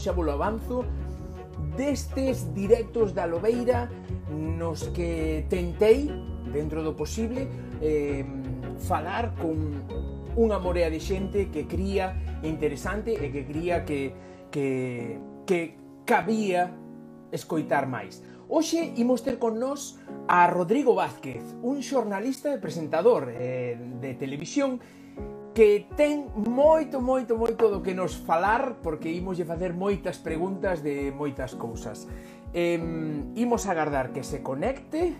xa volo avanzo, destes directos da Lobeira nos que tentei, dentro do posible, eh, falar con unha morea de xente que cría interesante e que cría que, que, que cabía escoitar máis. Hoxe imos ter con nós a Rodrigo Vázquez, un xornalista e presentador eh, de televisión que ten moito, moito, moito do que nos falar porque imos lle facer moitas preguntas de moitas cousas. Eh, imos agardar que se conecte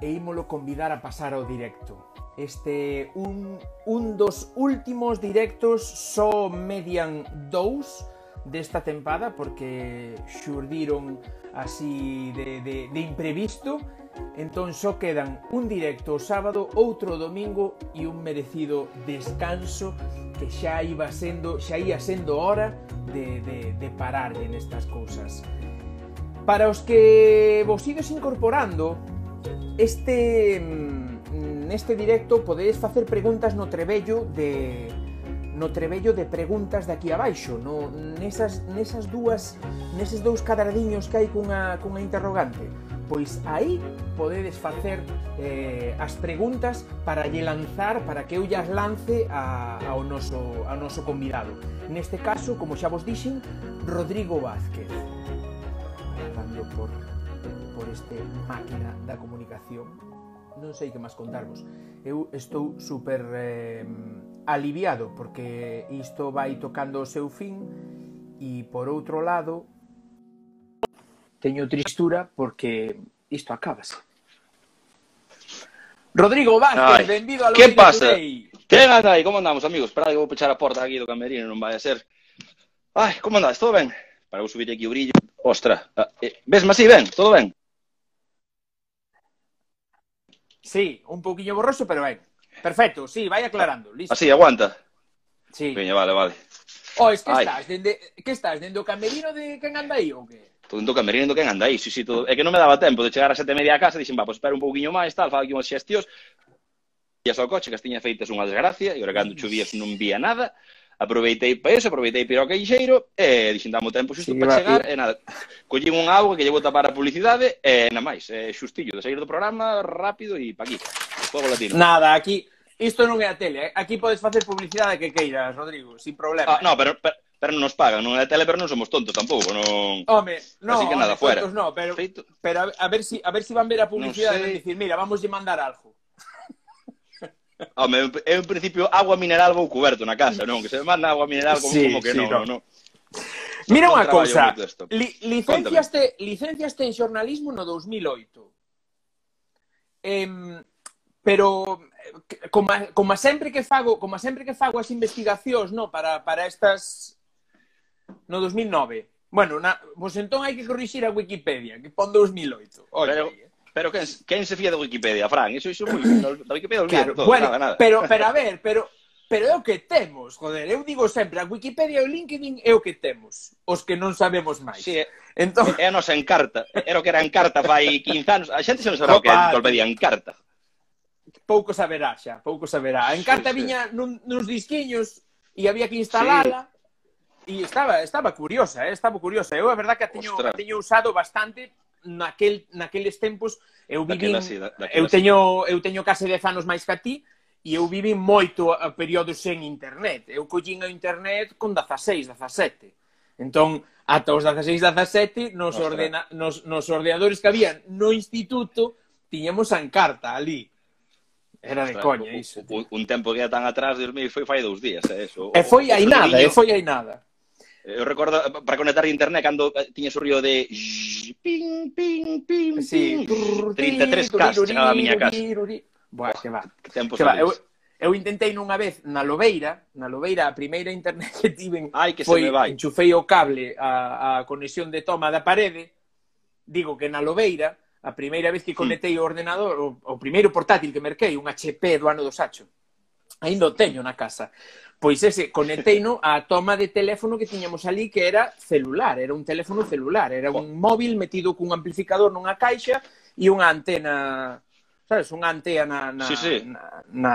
e ímolo convidar a pasar ao directo. Este un, un dos últimos directos só median dous desta tempada porque xurdiron así de, de, de imprevisto Entón só quedan un directo o sábado, outro o domingo e un merecido descanso que xa iba sendo, xa ia sendo hora de, de, de pararlle nestas cousas. Para os que vos ides incorporando, este mm, neste directo podedes facer preguntas no trebello de no trebello de preguntas de aquí abaixo, no, nesas, nesas dúas, neses dous cadradiños que hai cunha, cunha interrogante pois aí podedes facer eh, as preguntas para lle lanzar, para que eu llas lance a, ao, noso, ao noso convidado. Neste caso, como xa vos dixen, Rodrigo Vázquez. Pasando por, por este máquina da comunicación. Non sei que máis contarvos. Eu estou super eh, aliviado porque isto vai tocando o seu fin e por outro lado Teño tristura porque isto acabase. Rodrigo Vázquez, benvido a Que pasa? Que gana aí? Como andamos, amigos? Espera que vou pechar a porta aquí do camerino, non vai a ser. Ai, como andas? Todo ben? Para vou subir aquí o brillo. Ostra, ah, eh, vesme así ben? Todo ben? Sí, un poquinho borroso, pero ben. Perfecto, sí, vai aclarando. Listo. Ah, así, aguanta. Sí. Veña, vale, vale. Oh, Ois, que Ai. estás? Dende, que estás? Dende o camerino de quen anda aí ou que? Todo do camerino do anda andai, sí, sí, todo. É que non me daba tempo de chegar a sete e media a casa, dixen, va, pois espera un pouquiño máis, tal, fala aquí unhas xestións, e ao coche, que as tiña feitas unha desgracia, e ora cando chovía non vía nada, aproveitei para eso, aproveitei para o queixeiro, e dixen, dame tempo xusto sí, para chegar, e nada, collín un auga que llevo tapar a publicidade, e nada máis, e xustillo, de sair do programa, rápido, e pa aquí, fuego latino. Nada, aquí, isto non é a tele, aquí podes facer publicidade que queiras, Rodrigo, sin problema. Ah, no, pero, pero pero non nos pagan, non é tele, pero non somos tontos tampouco, non. Home, no, Así que nada, home, fuera. Tontos, no, pero Feito. pero a ver si a ver si van ver a publicidade no e dicir, mira, vamos lle mandar algo. Home, eu en principio agua mineral vou cuberto na casa, non? Que se me manda agua mineral como, sí, como que sí, non, no. no. Mira unha cousa, li, licenciaste, Cuéntame. licenciaste en xornalismo no 2008. Em, eh, pero como, como sempre que fago, como sempre que fago as investigacións, no, para para estas no 2009. Bueno, na, vos entón hai que corrixir a Wikipedia, que pon 2008. Oye, pero, eh. pero quen, quen se fía de Wikipedia, Fran? Iso, iso moi... da Wikipedia claro, todo, bueno, nada, nada. Pero, pero a ver, pero, pero é o que temos, joder. Eu digo sempre, a Wikipedia e o LinkedIn é o que temos, os que non sabemos máis. Sí, entón... é a nosa encarta. Era o que era encarta fai 15 anos. A xente se non sabe o que era encarta. Pouco saberá xa, pouco saberá. A encarta sí, sí. viña nun, nuns disquiños e había que instalala. Sí E estaba, estaba curiosa, eh? estaba curiosa. Eu a verdade que a teño, Ostras. a teño usado bastante naquel, naqueles tempos. Eu vivín, daquela, sí, da, daquela, eu, teño, eu teño case 10 anos máis que a ti e eu vivi moito a períodos sen internet. Eu collín a internet con 16, 17. Entón, ata os 16, 17, nos, Ostras. ordena, nos, nos ordenadores que habían no instituto, tiñamos a encarta ali. Era de coña iso. Un, un tempo que era tan atrás, Dios mío, foi fai dous días, é eh, eso. E foi aí nada, e foi aí nada. Eh, eu recordo para conectar a internet cando eh, tiña o río de ping, ping, ping, sí. ping 33K, chegaba a miña casa. Boa, que va. Tempos que va. Eu, eu intentei nunha vez na Lobeira, na Lobeira a primeira internet que tiven Ai, que foi, se me vai. enchufei o cable a, a conexión de toma da parede, digo que na Lobeira, a primeira vez que conectei o ordenador, o, o primeiro portátil que merquei, un HP do ano do Sacho, ainda o teño na casa. Pois ese, conecteino á toma de teléfono que tiñamos ali que era celular, era un teléfono celular, era un móvil metido cun amplificador nunha caixa e unha antena, sabes, unha antena na, na, sí, sí. na, na,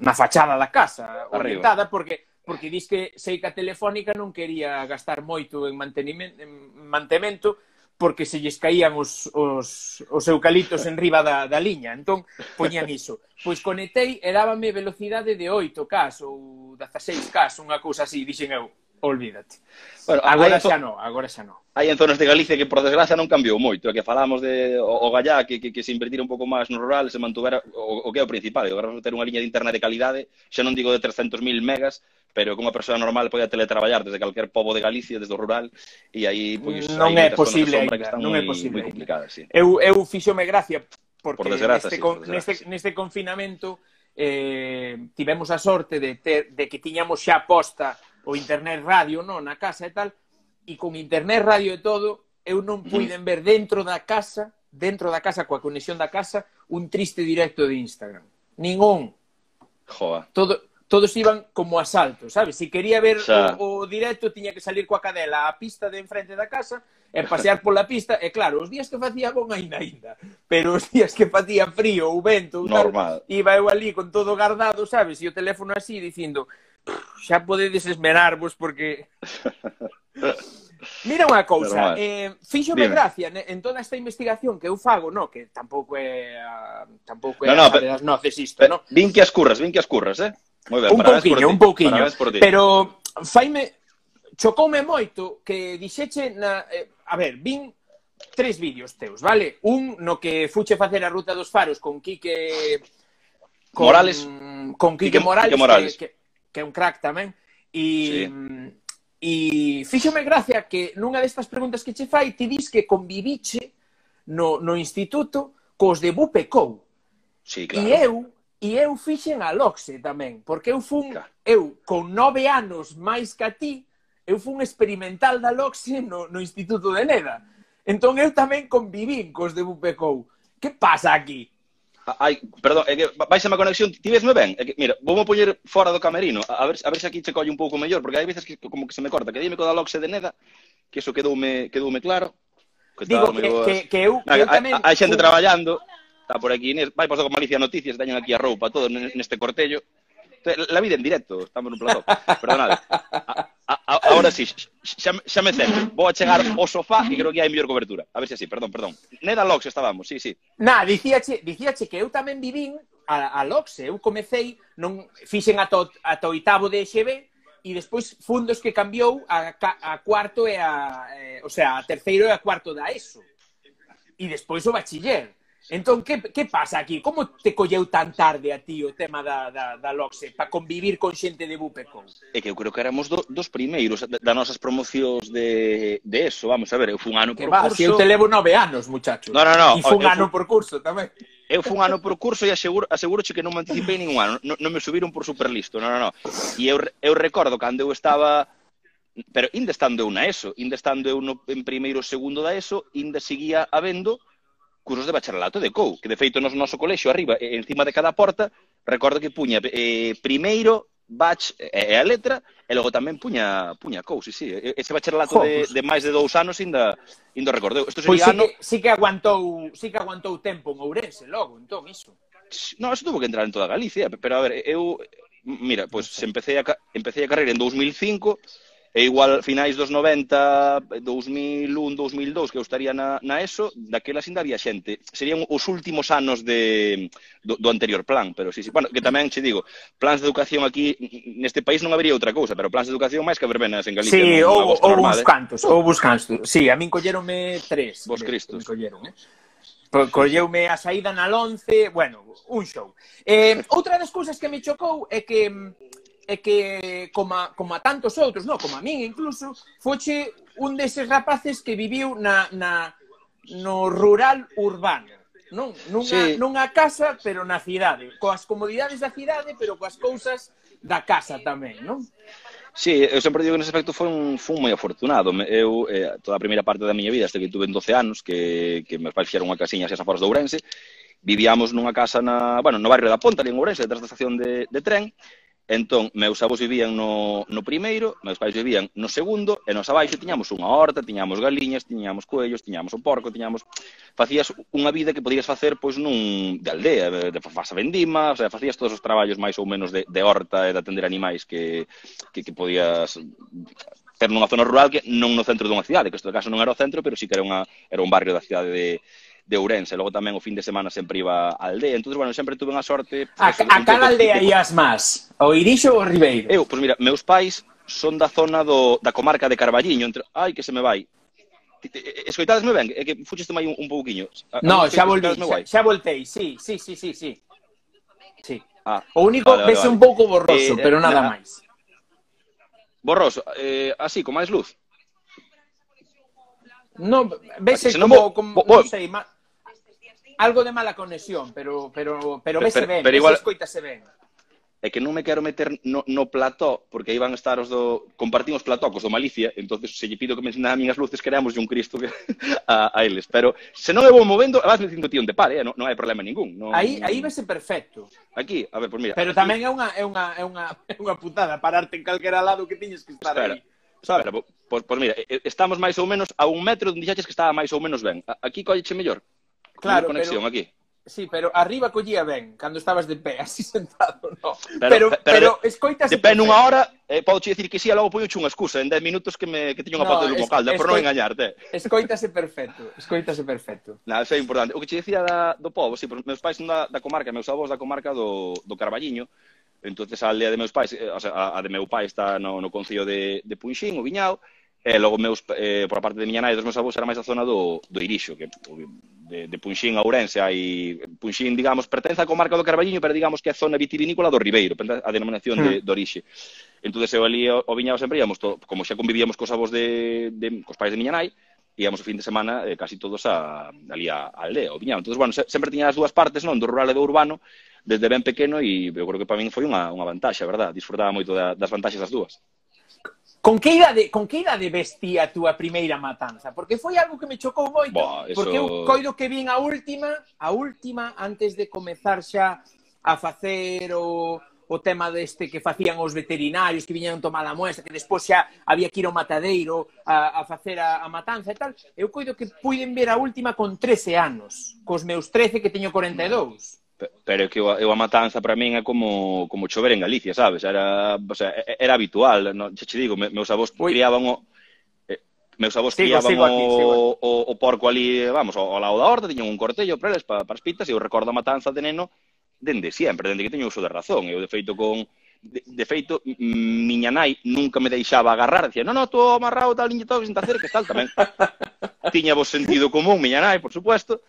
na fachada da casa, Arriba. orientada, porque porque dis que Seica Telefónica non quería gastar moito en mantenimento, en mantemento porque se lles caían os, os, os eucaliptos en riba da, da liña. Entón, poñían iso. Pois conectei e dábame velocidade de 8K ou 16K, unha cousa así, dixen eu, olvídate. Bueno, agora hai, xa non, agora xa non. Hai en zonas de Galicia que, por desgraza, non cambiou moito. É que falamos de o, o gallá, que, que, que se invertira un pouco máis no rural, se mantuvera o, o que é o principal. E agora ter unha liña de internet de calidade, xa non digo de 300.000 megas, pero que unha persoa normal podía teletraballar desde calquer pobo de Galicia, desde o rural, e aí pois, non é posible, que están non moi, é posible. Moi complicadas, sí. Eu, eu fixome gracia porque por desgraza, neste, sí, por desgraza, neste, sí. neste confinamento eh, tivemos a sorte de, ter, de que tiñamos xa posta o internet radio non na casa e tal, e con internet radio e todo, eu non puiden ver dentro da casa, dentro da casa, coa conexión da casa, un triste directo de Instagram. Ningún. Joa. Todo, todos iban como a salto, sabes? Se quería ver xa. o, o directo, tiña que salir coa cadela á pista de enfrente da casa e pasear pola pista. E claro, os días que facía bon aínda aínda, pero os días que facía frío ou vento, Normal. Tal, iba eu ali con todo guardado, sabes? E o teléfono así dicindo xa podedes esmerarvos porque... Mira unha cousa, eh, fíxome Dime. gracia en toda esta investigación que eu fago, no, que tampouco é a, tampouco é no, no, a, pe, das noces isto, pe, no? Vin que as curras, vin que as curras, eh? Moi ben, un pouquiño, un pouquiño. Pero faime chocoume moito que dixeche na eh, a ver, vin tres vídeos teus, vale? Un no que fuche facer a ruta dos faros con Quique con, Morales, con Quique, Quique Morales, Quique Morales. Que, que, que é un crack tamén. E sí. e fíxome gracia que nunha destas preguntas que che fai ti dis que conviviche no, no instituto cos de Bupecou. Sí, claro. E eu E eu fixen a Loxe tamén, porque eu fun, claro. eu con nove anos máis que a ti, eu fun experimental da Loxe no, no Instituto de Neda. Entón eu tamén convivín cos de Bupecou. Que pasa aquí? Ai, perdón, é que baixa a conexión, ti vesme ben? É que, mira, vou me poñer fora do camerino, a ver, a ver se aquí che colle un pouco mellor, porque hai veces que como que se me corta, que dime co da Loxe de Neda, que iso quedoume, quedoume claro. Que Digo tal, que, que, que, eu, que eu tamén... Hai xente fun... traballando... Hola. Está por aquí Inés. Vai, posto con malicia noticias, teñen aquí a roupa, todo neste cortello. La vida en directo, estamos no plató. Perdonade. A, a, a, ahora sí, xa, xa me cen. Vou a chegar ao sofá e creo que hai mellor cobertura. A ver se así, perdón, perdón. Neda Lox estábamos, sí, sí. Na, dicíache, dicíache que eu tamén vivín a, a Lox. Eu comecei, non fixen ata, ata oitavo de XB, e despois fundos que cambiou a, a cuarto e a, eh, o sea, a terceiro e a cuarto da ESO. E despois o bachiller. Entón, que, que pasa aquí? Como te colleu tan tarde a ti o tema da, da, da Loxe para convivir con xente de Bupeco? É que eu creo que éramos do, dos primeiros das nosas promocións de, de eso. Vamos a ver, eu fui un ano por que va, curso... Si eu te levo nove anos, muchacho. No, no, no. E fun ano fun... por curso tamén. Eu fui un ano por curso e aseguro, aseguro que non me anticipei ningún ano. Non, non me subiron por superlisto, non, non, non. E eu, eu recordo cando eu estaba pero ainda estando eu na ESO, ainda estando eu no, en primeiro segundo da ESO, ainda seguía habendo cursos de bacharelato de COU, que de feito no noso colexio arriba, encima de cada porta, recordo que puña eh, primeiro bach eh, e eh, a letra, e logo tamén puña puña COU, sí, sí. Ese bacharelato de, de máis de dous anos ainda ainda recordeu. Isto pois sería pois sí ano... Que, sí que aguantou, sí que aguantou tempo en Ourense logo, entón, iso. No, eso tuvo que entrar en toda Galicia, pero a ver, eu mira, pois pues, se empecé a, empecé a carreira en 2005, E igual finais dos 90, 2001, 2002, que eu estaría na, na ESO, daquela ainda había xente. Serían os últimos anos de, do, do anterior plan, pero sí, sí. Bueno, que tamén, che digo, plans de educación aquí, neste país non habería outra cousa, pero plans de educación máis que verbenas en Galicia. Sí, non, ou, ou uns cantos, ou uns cantos. Sí, a min colleronme tres. Vos Cristos. Colleron, eh? colleume a saída na 11, bueno, un show. Eh, outra das cousas que me chocou é que mm, é que, como a, como a tantos outros, no, como a min incluso, foche un deses rapaces que viviu na, na, no rural urbano. Non, nunha, sí. nunha casa, pero na cidade. Coas comodidades da cidade, pero coas cousas da casa tamén, non? Sí, eu sempre digo que nese aspecto foi un, fun moi afortunado. Eu, eh, toda a primeira parte da miña vida, hasta que tuve en 12 anos, que, que meus pais fixeron unha casiña xa fora de Ourense, vivíamos nunha casa na, bueno, no barrio da Ponta, ali en Ourense, detrás da estación de, de tren, Entón, meus avós vivían no, no primeiro, meus pais vivían no segundo, e nos abaixo tiñamos unha horta, tiñamos galiñas, tiñamos coellos, tiñamos o porco, tiñamos... Facías unha vida que podías facer pois nun de aldea, de, de vendima, o sea, facías todos os traballos máis ou menos de, de horta e de atender animais que, que, que podías ter nunha zona rural que non no centro dunha cidade, que isto caso non era o centro, pero sí que era, unha, era un barrio da cidade de, de Ourense. Logo tamén o fin de semana sempre iba a aldea. Entón, bueno, sempre tuve unha sorte... Pues, a, a cal aldea ias máis? O Irixo ou o Ribeiro? Eu, pois pues mira, meus pais son da zona do, da comarca de Carballiño. Entre... Ai, que se me vai. Escoitadesme ben, é que fuxiste mai un, un pouquiño. No, xa voltei, xa, xa voltei, sí, sí, sí, sí, sí. sí. Ah, o único vale, vale, vale. un pouco borroso, eh, pero nada na... máis. Borroso, eh, así, con máis luz. No, vese como, como, como, non sei, máis algo de mala conexión, pero pero pero, vese pero, ben, pero igual, escoitase ben. É que non me quero meter no, no plató, porque aí van a estar os do... Compartimos plató cos do Malicia, entonces se lle pido que me ensinan a minhas luces, queremos un Cristo que, a, a eles. Pero se non me vou movendo, vas me dicindo tío de par, eh? non, non hai problema ningún. Non, aí, aí vese perfecto. Aquí, a ver, pues mira. Pero aquí... tamén é unha, é unha, é unha, é unha putada pararte en calquera lado que tiñes que estar Espera. aí. Sabe? Espera, pois, pues mira, estamos máis ou menos a un metro onde dixaches que estaba máis ou menos ben. Aquí colleche mellor. Claro, conexión pero... aquí. Sí, pero arriba collía ben, cando estabas de pé, así sentado, no. Pero, pero, pero escoitas... De pé nunha hora, eh, podo dicir que sí, logo poño unha excusa, en 10 minutos que, me, que teño unha no, pauta de lumo calda, por non engañarte. Escoitase perfecto, escoitase perfecto. Na, eso é importante. O que che dicía da, do povo, sí, meus pais son da, da comarca, meus avós da comarca do, do Carballiño, entonces a aldea de meus pais, eh, o sea, a de meu pai está no, no concello de, de Punxín, o Viñao, E logo meus, eh, por a parte de miña nai e dos meus avós era máis a zona do, do Irixo, que de, de Punxín a Ourense hai Punxín, digamos, pertence á comarca do Carballiño, pero digamos que é a zona vitivinícola do Ribeiro, a denominación de, hmm. de orixe. Entón, eu ali o, o viñado sempre íamos, todo, como xa convivíamos cos avós de, de cos pais de miña nai, íamos o fin de semana eh, casi todos a, ali a, a aldea, o viñado. Entón, bueno, se, sempre tiña as dúas partes, non, do rural e do urbano, desde ben pequeno e eu creo que para min foi unha, unha vantaxe, a verdad, disfrutaba moito da, das vantaxes das dúas. Con que idade, con que idade vestía a túa primeira matanza? Porque foi algo que me chocou moito, Boa, eso... porque eu coido que vin a última, a última antes de comezar xa a facer o o tema deste que facían os veterinarios que viñeron tomar a muestra, que despois xa había que ir ao matadeiro a, a facer a, a matanza e tal. Eu coido que puiden ver a última con 13 anos, cos meus 13 que teño 42. Pero que eu a matanza para min é como, como chover en Galicia, sabes? Era, o sea, era habitual, no, xa te digo, meus avós Ui. criaban o, eh, meus avós sigo, criaban sigo aquí, o, o, o porco ali, vamos, ao lado da horta, tiñan un cortello para eles, para, para as pitas, e eu recordo a matanza de neno dende sempre, dende que teño uso de razón. Eu, de feito, con, de, de feito, miña nai nunca me deixaba agarrar, dicía, non, non, tú amarrado, tal, niña, tal, senta cerca, tal, tamén. tiña vos sentido común, miña nai, por supuesto.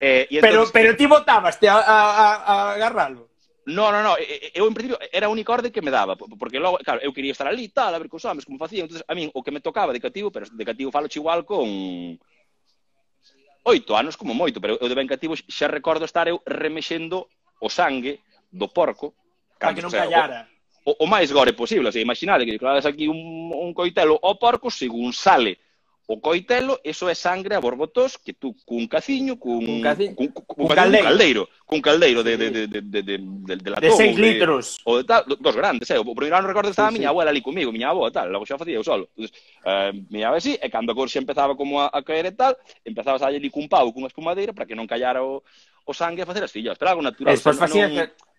Eh, e entonces... Pero entón- pero ti votabaste a, a, a agarralo. No, no, no, eu en principio era a única orde que me daba, porque logo, claro, eu quería estar ali, tal, a ver cos homens, como facían, entonces a min o que me tocaba de cativo, pero de cativo falo igual con oito anos como moito, pero eu de ben cativo xa recordo estar eu remexendo o sangue do porco, para que non callara. O, o, o máis gore posible, o sea, imaginade que claras aquí un, un coitelo ao porco según sale o coitelo, eso é sangre a borbotós que tú cun caciño, cun, cun, caciño. cun, cun, cun, cun caldeiro. caldeiro, cun caldeiro de, de, de, de, de, de, de, de, latón, de seis de, litros. O de tal, dos grandes, eh? o primeiro ano recordo estaba sí, a miña sí. abuela ali comigo, miña avó, tal, logo xa facía eu solo. Entonces, eh, miña avó así, e cando a corxa empezaba como a, a caer e tal, empezabas a ali cun pau, cunha espumadeira, para que non callara o, o sangue a facer as fillas, pero algo natural. Despois facía non... que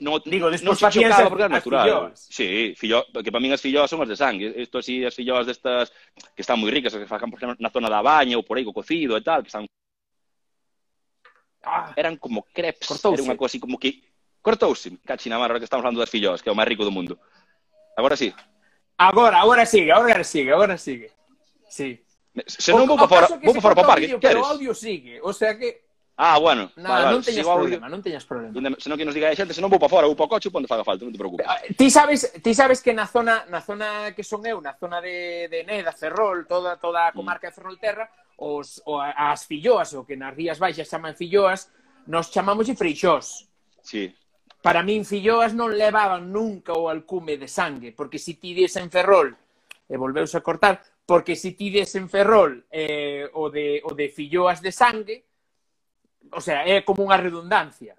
no, Digo, non se chocaba porque era natural. Sí, fillo, que para min as filloas son as de sangue. Isto así, as filloas destas que están moi ricas, que facan, por exemplo, na zona da baña ou por aí co cocido e tal, que están... Ah, eran como crepes, Cortouse. era unha cosa así como que... Cortouse, cachina mar, que estamos falando das filloas, que é o máis rico do mundo. Agora sí. Agora, agora sigue, agora sigue, agora sigue. Sí. Se non vou para fora, vou para fora para o parque, queres? Pero o audio sigue, o sea que Ah, bueno. Nada, vale, non teñas vale. problema, non teñas problema. Se senón que nos diga a xente, senón vou para fora, vou para o coche, ponte faga falta, non te preocupes. Eh, eh, ti sabes, ti sabes que na zona, na zona que son eu, na zona de, de Neda, Ferrol, toda, toda a mm. comarca de Ferrolterra, os, o, as filloas, o que nas Rías Baixas chaman filloas, nos chamamos de freixós. Sí. Para min, filloas non levaban nunca o alcume de sangue, porque se si ti dies en Ferrol, e volveuse a cortar, porque se si ti dies en Ferrol eh, o, de, o de filloas de sangue, o sea, é como unha redundancia.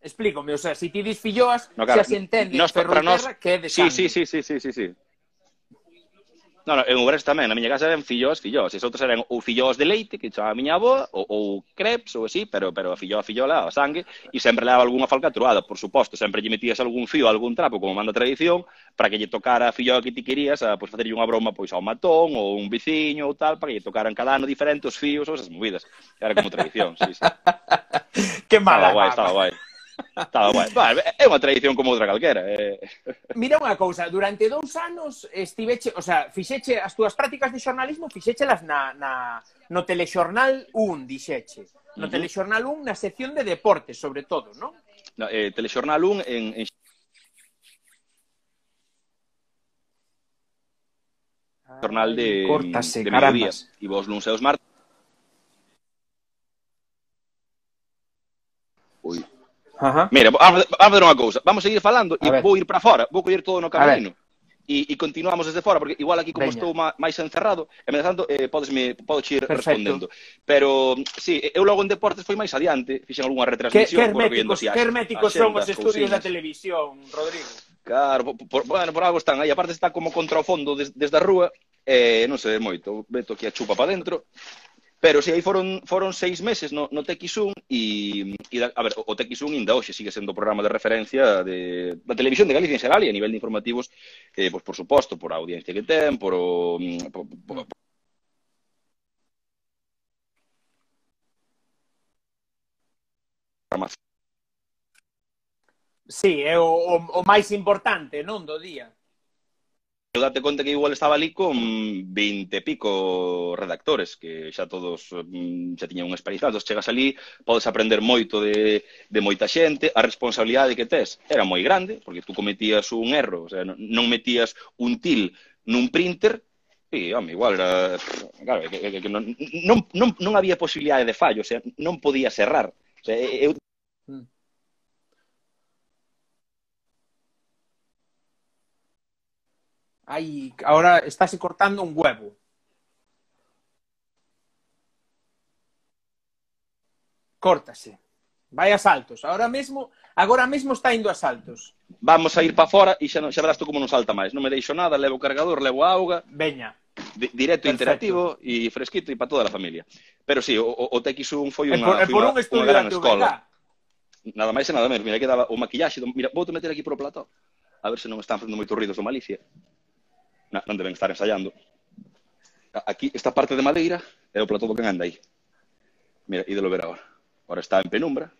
Explícome, o sea, se si ti dis filloas, no, claro, xa se entende nos, Ferrolterra nos, que é de sí, sí, sí, sí, sí, sí, sí. Non, non, en Ourense tamén, na miña casa eran fillós, fillós, e os outros eran ou fillós de leite, que chamaba a miña avó, ou, ou crepes, ou así, pero, pero a filloa, a fillola, a sangue, e sempre leva algunha falcatruada, por suposto, sempre lle metías algún fío, algún trapo, como manda a tradición, para que lle tocara a filloa que ti querías, a pois, facerlle unha broma pois ao matón, ou un veciño ou tal, para que lle tocaran cada ano diferentes os fíos, ou esas movidas. Era como tradición, sí, sí. que mala estaba guai, estaba guai. Estaba guai. Bah, é unha tradición como outra calquera. Eh... Mira unha cousa, durante dous anos estiveche, o sea, fixeche as túas prácticas de xornalismo, fixechelas na, na, no Telexornal 1, dixeche. No uh -huh. Telexornal 1, na sección de deportes, sobre todo, non? No, eh, Telexornal 1 en, en Jornal de, Cortase, de mediodía. E vos luns e os martes Ajá. Mira, vamos a ver unha cousa. Vamos a seguir falando a e ver. vou ir para fora. Vou coller todo no camerino. E, e continuamos desde fora, porque igual aquí como Veña. estou máis encerrado, e me tanto, eh, podes, me, podes ir Perfecto. respondendo. Pero, sí, eu logo en deportes foi máis adiante, fixen algunha retransmisión. Que, que herméticos, que herméticos son os estudios cousinas. da televisión, Rodrigo. Claro, por, por, bueno, por algo están aí. Aparte está como contra o fondo des, desde a rúa, eh, non se ve moito. Veto aquí a chupa para dentro. Pero se si aí foron, foron seis meses no, no TX1 e, e, a ver, o TX1 ainda hoxe sigue sendo o programa de referencia de, da televisión de Galicia en xeral e a nivel de informativos, eh, pois, por suposto, por a audiencia que ten, por o... Por, por, por, Sí, é o, o, o máis importante, non, do día. Eu date conta que igual estaba ali con 20 e pico redactores, que xa todos mm, xa tiñan unha experiencia, todos chegas ali, podes aprender moito de, de moita xente, a responsabilidade que tes era moi grande, porque tú cometías un erro, o sea, non metías un til nun printer, e, home, igual era... Claro, que, que, que non, non, non, non había posibilidade de fallo, o sea, non podías errar. O sea, eu Aí, ahora estáse cortando un huevo. Córtase. Vai a saltos. Ahora mesmo, agora mesmo está indo a saltos. Vamos a ir para fora e xa, non, xa verás tú como non salta máis. Non me deixo nada, levo o cargador, levo a auga. Veña. Di, directo, Perfecto. interactivo e fresquito e para toda a familia. Pero sí, o, o TX1 foi unha, e por, foi por unha, un estudio unha gran escola. Verdad? Nada máis e nada menos. Mira, que daba o maquillaxe. Do... Mira, vou te meter aquí pro plató. A ver se non están facendo moitos ruidos do Malicia na, non deben estar ensaiando. Aquí, esta parte de madeira é o plató do que anda aí. Mira, ídelo ver agora. Agora está en penumbra,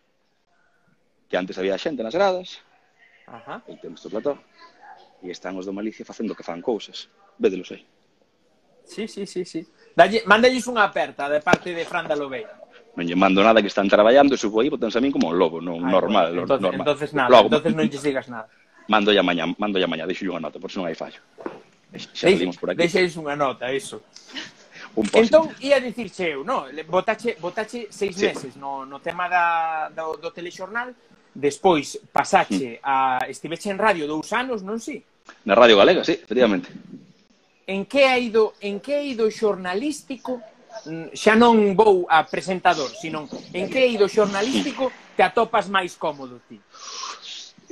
que antes había xente nas gradas, Ajá. e temos o plató, e están os do Malicia facendo que fan cousas. Védelos aí. Sí, sí, sí, sí. Dalle, mandalles unha aperta de parte de Fran da Lobeira. Non lle mando nada que están traballando, e aí, botanse a min como un lobo, non Ay, normal. Bueno, entonces, normal. entonces nada, Logo, entonces non lle digas nada. Mando ya mañá, mando ya mañá, deixo unha nota, por se non hai fallo. Xa por aquí. Deixeis unha nota, iso. Un post. entón, ia dicirche eu, no? Botache, botache seis sí. meses no, no tema da, do, do telexornal, despois pasache mm. a... Estiveche en radio dous anos, non si? Na Radio Galega, sí, efectivamente. En que ha ido, en que ha ido xornalístico mm, xa non vou a presentador, sino en que ido xornalístico te atopas máis cómodo ti?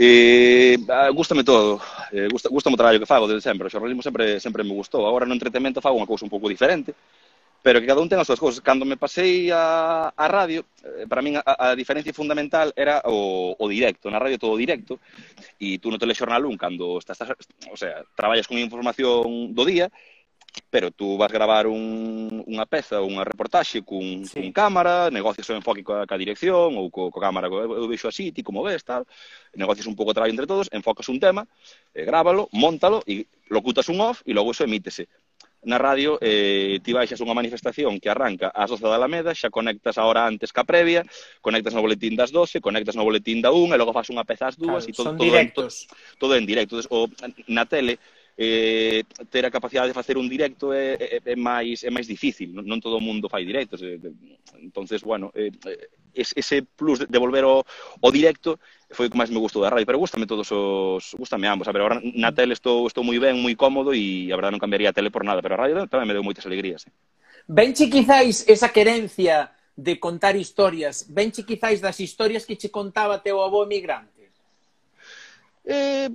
Eh, gústame todo, eh, gusta, gusta o traballo que fago desde sempre, o xornalismo sempre, sempre me gustou. Agora no entretenimento fago unha cousa un pouco diferente, pero que cada un ten as súas cousas. Cando me pasei a, a radio, eh, para min a, a diferencia fundamental era o, o directo, na radio todo directo, e tú no telexornal un, cando estás, estás, o sea, traballas con información do día, pero tú vas gravar un, unha peza ou unha reportaxe cun, sí. cun cámara, negocias o enfoque coa, coa dirección ou co, co cámara, co, eu vexo así, ti como ves, tal, negocias un pouco o traballo entre todos, enfocas un tema, eh, grábalo, montalo e locutas un off e logo eso emítese. Na radio eh, ti baixas unha manifestación que arranca ás 12 da Alameda, xa conectas a hora antes ca previa, conectas no boletín das 12, conectas no boletín da 1 e logo fas unha peza ás dúas claro, e todo, todo, directos. en, todo, todo en directo. O, na tele eh, ter a capacidade de facer un directo é, é, é máis é máis difícil, non, non todo o mundo fai directos. Eh, entonces, bueno, eh, ese plus de volver ao, ao directo foi o que máis me gustou da radio, pero gustame todos os gustame ambos. A ver, agora na tele estou estou moi ben, moi cómodo e a verdade non cambiaría a tele por nada, pero a radio tamén me deu moitas alegrías. Eh. Benche quizáis esa querencia de contar historias, benche quizáis das historias que che contaba teu avó emigrante eh,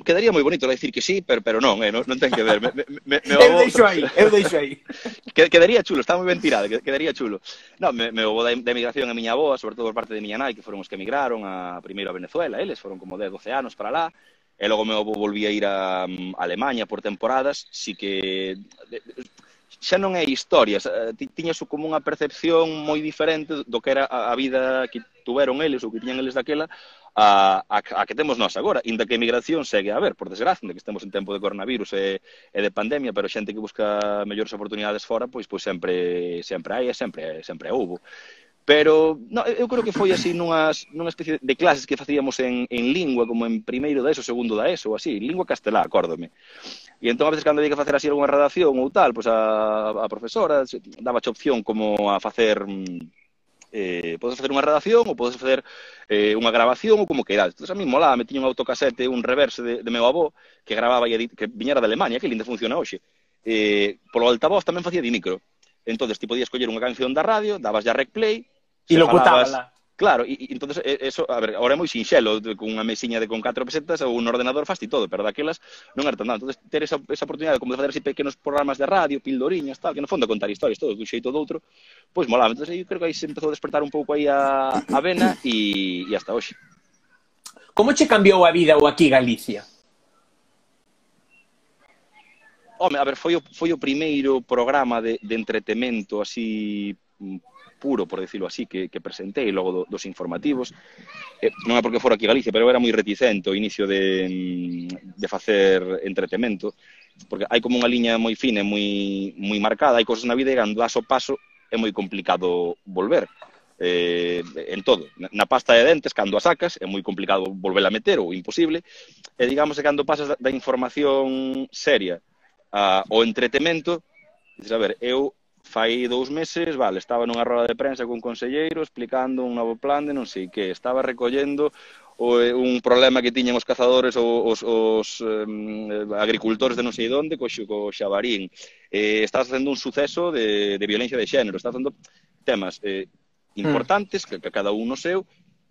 quedaría moi bonito decir que sí, pero, pero non, eh, non, non ten que ver. Me, me, me eu deixo aí, eu deixo aí. Quedaría chulo, está moi ben tirado, quedaría chulo. Non, me, me ovo da, da emigración a miña aboa, sobre todo por parte de miña nai, que foron os que emigraron a, primeiro a Venezuela, eles foron como 10, 12 anos para lá, e logo meu avó volví a ir a, a Alemanha por temporadas, si que xa non é historia, eh, tiñas como unha percepción moi diferente do que era a vida que tuveron eles ou que tiñan eles daquela a, a, a que temos nós agora, inda que a migración segue a haber, por desgracia, inda que estemos en tempo de coronavirus e, e de pandemia, pero xente que busca mellores oportunidades fora, pois pois sempre sempre hai e sempre sempre houbo. Pero no, eu creo que foi así nunhas, nunha especie de clases que facíamos en, en lingua, como en primeiro da ESO, segundo da ESO, ou así, lingua castelá, acórdome. E entón, a veces, cando había que facer así algunha redacción ou tal, pois a, a profesora daba opción como a facer mm, eh, podes facer unha redacción ou podes facer eh, unha grabación ou como queirades. Entón, a mí molaba, me tiña un autocasete, un reverse de, de meu avó que gravaba e que viñera de Alemania, que linda funciona hoxe. Eh, polo altavoz tamén facía de micro. Entón, ti podías coller unha canción da radio, dabas ya rec play, e locutábala. Claro, e, entonces eh, eso, a ver, ahora é moi sinxelo, cunha mesiña de con catro pesetas ou un ordenador fasti todo, pero daquelas non era tan nada. Entonces ter esa, esa oportunidade como de facer así pequenos programas de radio, pildoriñas, tal, que no fondo contar historias todo dun xeito ou outro, pois molaba. Entonces eu creo que aí se empezou a despertar un pouco aí a, a vena e, e hasta hoxe. Como che cambiou a vida ou aquí Galicia? Home, a ver, foi o, foi o primeiro programa de, de entretemento así mm, puro, por decirlo así, que, que presentei logo do, dos informativos. Eh, non é porque fora aquí Galicia, pero era moi reticente o inicio de, mm, de facer entretemento, porque hai como unha liña moi fina e moi, moi marcada, hai cosas na vida e cando das o paso é moi complicado volver eh, en todo. Na pasta de dentes, cando a sacas, é moi complicado volverla a meter ou imposible. E digamos que cando pasas da información seria a, ao entretemento, dices, a ver, eu fai dous meses, vale, estaba nunha roda de prensa cun conselleiro explicando un novo plan de non sei que, estaba recollendo o, eh, un problema que tiñen os cazadores ou os, os eh, agricultores de non sei onde co, co xabarín. Eh, está facendo un suceso de, de violencia de xénero, está facendo temas eh, hmm. importantes, mm. que, que cada un no seu,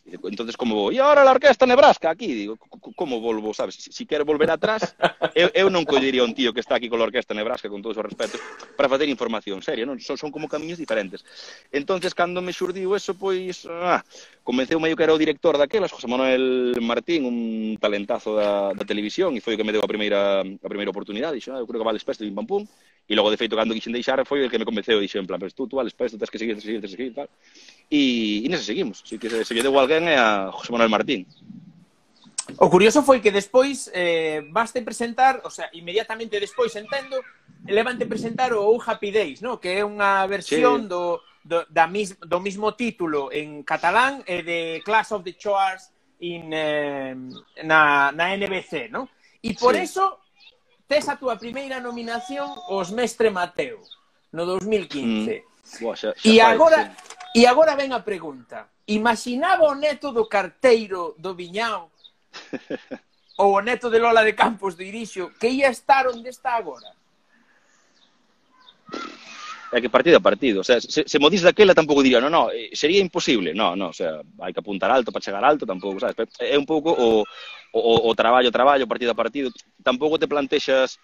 entonces como vou? E agora a Orquesta Nebraska aquí, digo, como volvo, sabes? Si, si quero volver atrás, eu, eu non collería un tío que está aquí con a Orquesta Nebraska, con todos os respetos, para facer información seria, non? Son, son como camiños diferentes. entonces cando me xurdiu eso, pois, ah, convenceu meio que era o director daquelas, José Manuel Martín, un talentazo da, da televisión, e foi o que me deu a primeira, a primeira oportunidade, dixo, ah, eu creo que vale, espesto, e pam, pum, E logo, de feito, cando quixen deixar, foi o que me convenceu, dixo, en plan, pero tú, tú, Alex, para tens que seguir, tens que seguir, tens que seguir, tal. E, e nese seguimos. Así que se, se lle deu alguén é a José Manuel Martín. O curioso foi que despois eh, baste presentar, o sea, inmediatamente despois, entendo, levante presentar o Happy Days, no? que é unha versión sí. do, do, da mis, do mismo título en catalán e de Class of the Choirs in, eh, na, na NBC, no? E por sí. eso tes a túa primeira nominación os Mestre Mateo, no 2015. Mm. Boa, xa, xa e agora, sí. e agora ven a pregunta. Imaginaba o neto do carteiro do Viñao ou o neto de Lola de Campos do Irixo que ia estar onde está agora? É que partido a partido, o sea, se, se mo dis daquela tampouco diría, no, no, eh, sería imposible, no, no, o sea, hai que apuntar alto para chegar alto, tampouco, sabes, é un pouco o, o, o traballo, traballo, partido a partido, tampouco te plantexas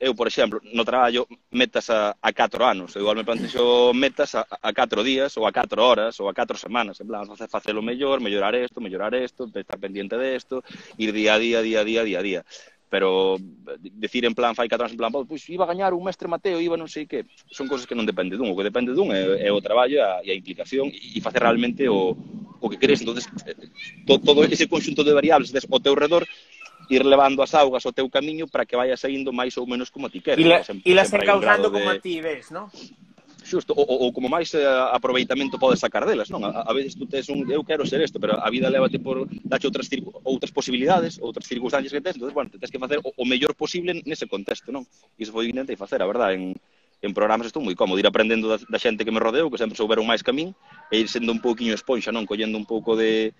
eu, por exemplo, no traballo metas a, a 4 anos, eu igual me plantexo metas a, a 4 días, ou a 4 horas, ou a 4 semanas, en plan, facer facelo mellor, mellorar isto, mellorar isto, estar pendiente de isto, ir día a día, día a día, día a día pero decir en plan fai 4 anos en plan, pois iba a gañar un mestre Mateo, iba non sei que, son cousas que non depende dun, o que depende dun é, é o traballo e a, e a implicación e facer realmente o, o que queres, entonces eh, to, todo ese conxunto de variables des, o teu redor ir levando as augas ao teu camiño para que vaya saindo máis ou menos como ti queres. E, e las encauzando de... como a ti ves, non? xusto ou, ou como máis eh, aproveitamento podes sacar delas, non? A, a veces tú tes un eu quero ser isto, pero a vida lévate por dache outras outras posibilidades, outras circunstancias que tes, entonces bueno, te que facer o, o mellor posible nese contexto, non? E iso foi intentei facer, a verdade, en en programas estou moi cómodo, ir aprendendo da, da xente que me rodeo, que sempre souberon máis que a min, e ir sendo un pouquiño esponxa, non? Collendo un pouco de,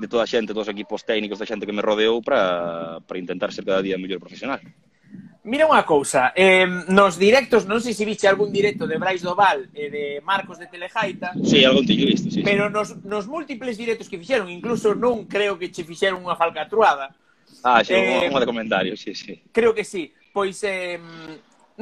de toda a xente, todos os equipos técnicos da xente que me rodeou para, para intentar ser cada día mellor profesional. Mira unha cousa, eh, nos directos, non sei se viche algún directo de Brais Doval e eh, de Marcos de Telejaita. Sí, algún teño visto, sí. Pero nos, nos múltiples directos que fixeron, incluso non creo que che fixeron unha falcatruada. Ah, xe, eh, unha de comentarios, sí, sí. Creo que sí. Pois, eh,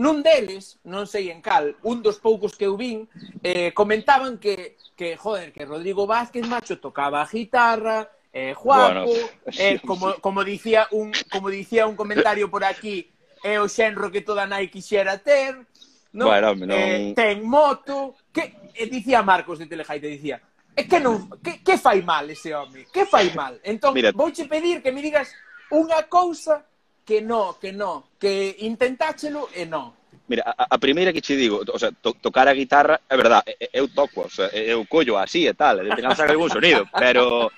nun deles, non sei en cal, un dos poucos que eu vin, eh, comentaban que, que, joder, que Rodrigo Vázquez Macho tocaba a guitarra, eh, Juaco, bueno, eh, como, como, dicía un, como dicía un comentario por aquí, é o xenro que toda nai quixera ter, eh, non? Bueno, non... Eh, ten moto, que e dicía Marcos de Telejaite, dicía, é que non, que, que fai mal ese home? Que fai mal? Entón, Mira, vouche pedir que me digas unha cousa que no, que no, que intentáchelo e no. Mira, a, a primeira que che digo, o sea, to, tocar a guitarra, é verdad, eu toco, o sea, eu collo así e tal, e tengan sacar algún sonido, pero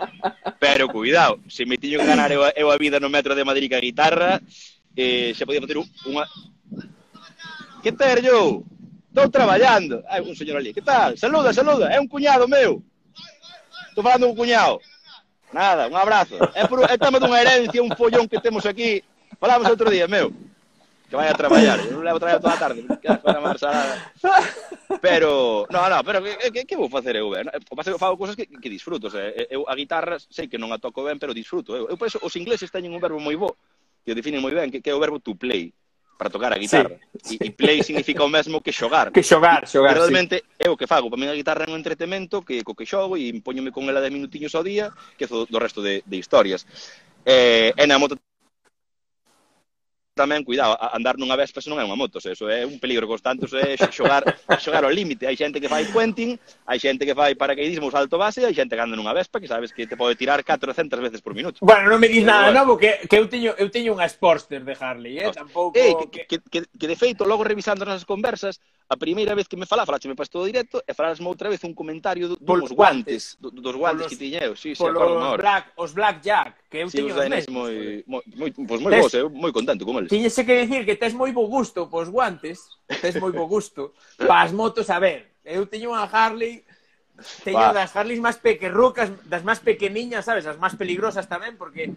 pero cuidado, se me tiño que ganar eu, eu a vida no metro de Madrid ca guitarra, eh, xa podía meter unha... Que terllo? Estou traballando. Hai un señor ali. Que tal? Saluda, saluda. É un cuñado meu. Estou falando un cuñado. Nada, un abrazo. É, por, é tema dunha herencia, un follón que temos aquí. Falamos outro día, meu. Que vai a traballar. Eu non levo a traballar toda a tarde. Pero, no, no, pero que, que, que vou facer eu? Eh? Ben? O que fago cousas que, que disfruto. O sea, eu a guitarra sei que non a toco ben, pero disfruto. Eu, eu penso, os ingleses teñen un verbo moi bo que define moi ben que, que é o verbo to play, para tocar a guitarra. Sí. E, e play significa o mesmo que xogar. Que xogar, xogar, realmente sí. é o que fago. Para mí a guitarra é un entretemento que co que xogo e impóñome con ela de minutiños ao día que do, do resto de, de historias. Eh, e na moto tamén, cuidado, andar nunha Vespa non é unha moto, eso é un peligro constante, eso é xogar, xogar ao límite. Hai xente que fai quenting, hai xente que fai paracaidismo salto base, hai xente que anda nunha Vespa que sabes que te pode tirar 400 veces por minuto. Bueno, non me dis eh, nada novo, que, que eu teño eu teño unha Sportster de Harley, eh? Tampouco... Eh, que, que, que, que, de feito, logo revisando as conversas, a primeira vez que me fala, falácheme para todo directo, e falásme outra vez un comentario do, Pol, dos guantes, do, dos guantes Polos, que tiñeu, sí, sí, acordo os black, os Black Jack, que eu sí, tiño os mesmos. moi, moi, moi, pois moi tes, vos, eu moi contento con eles. Tiñese que dicir que tes moi bo gusto pos guantes, tes moi bo gusto, pas motos, a ver, eu teño unha Harley Teño Va. das Harleys máis pequerrucas, das máis pequeniñas, sabes, as máis peligrosas tamén, porque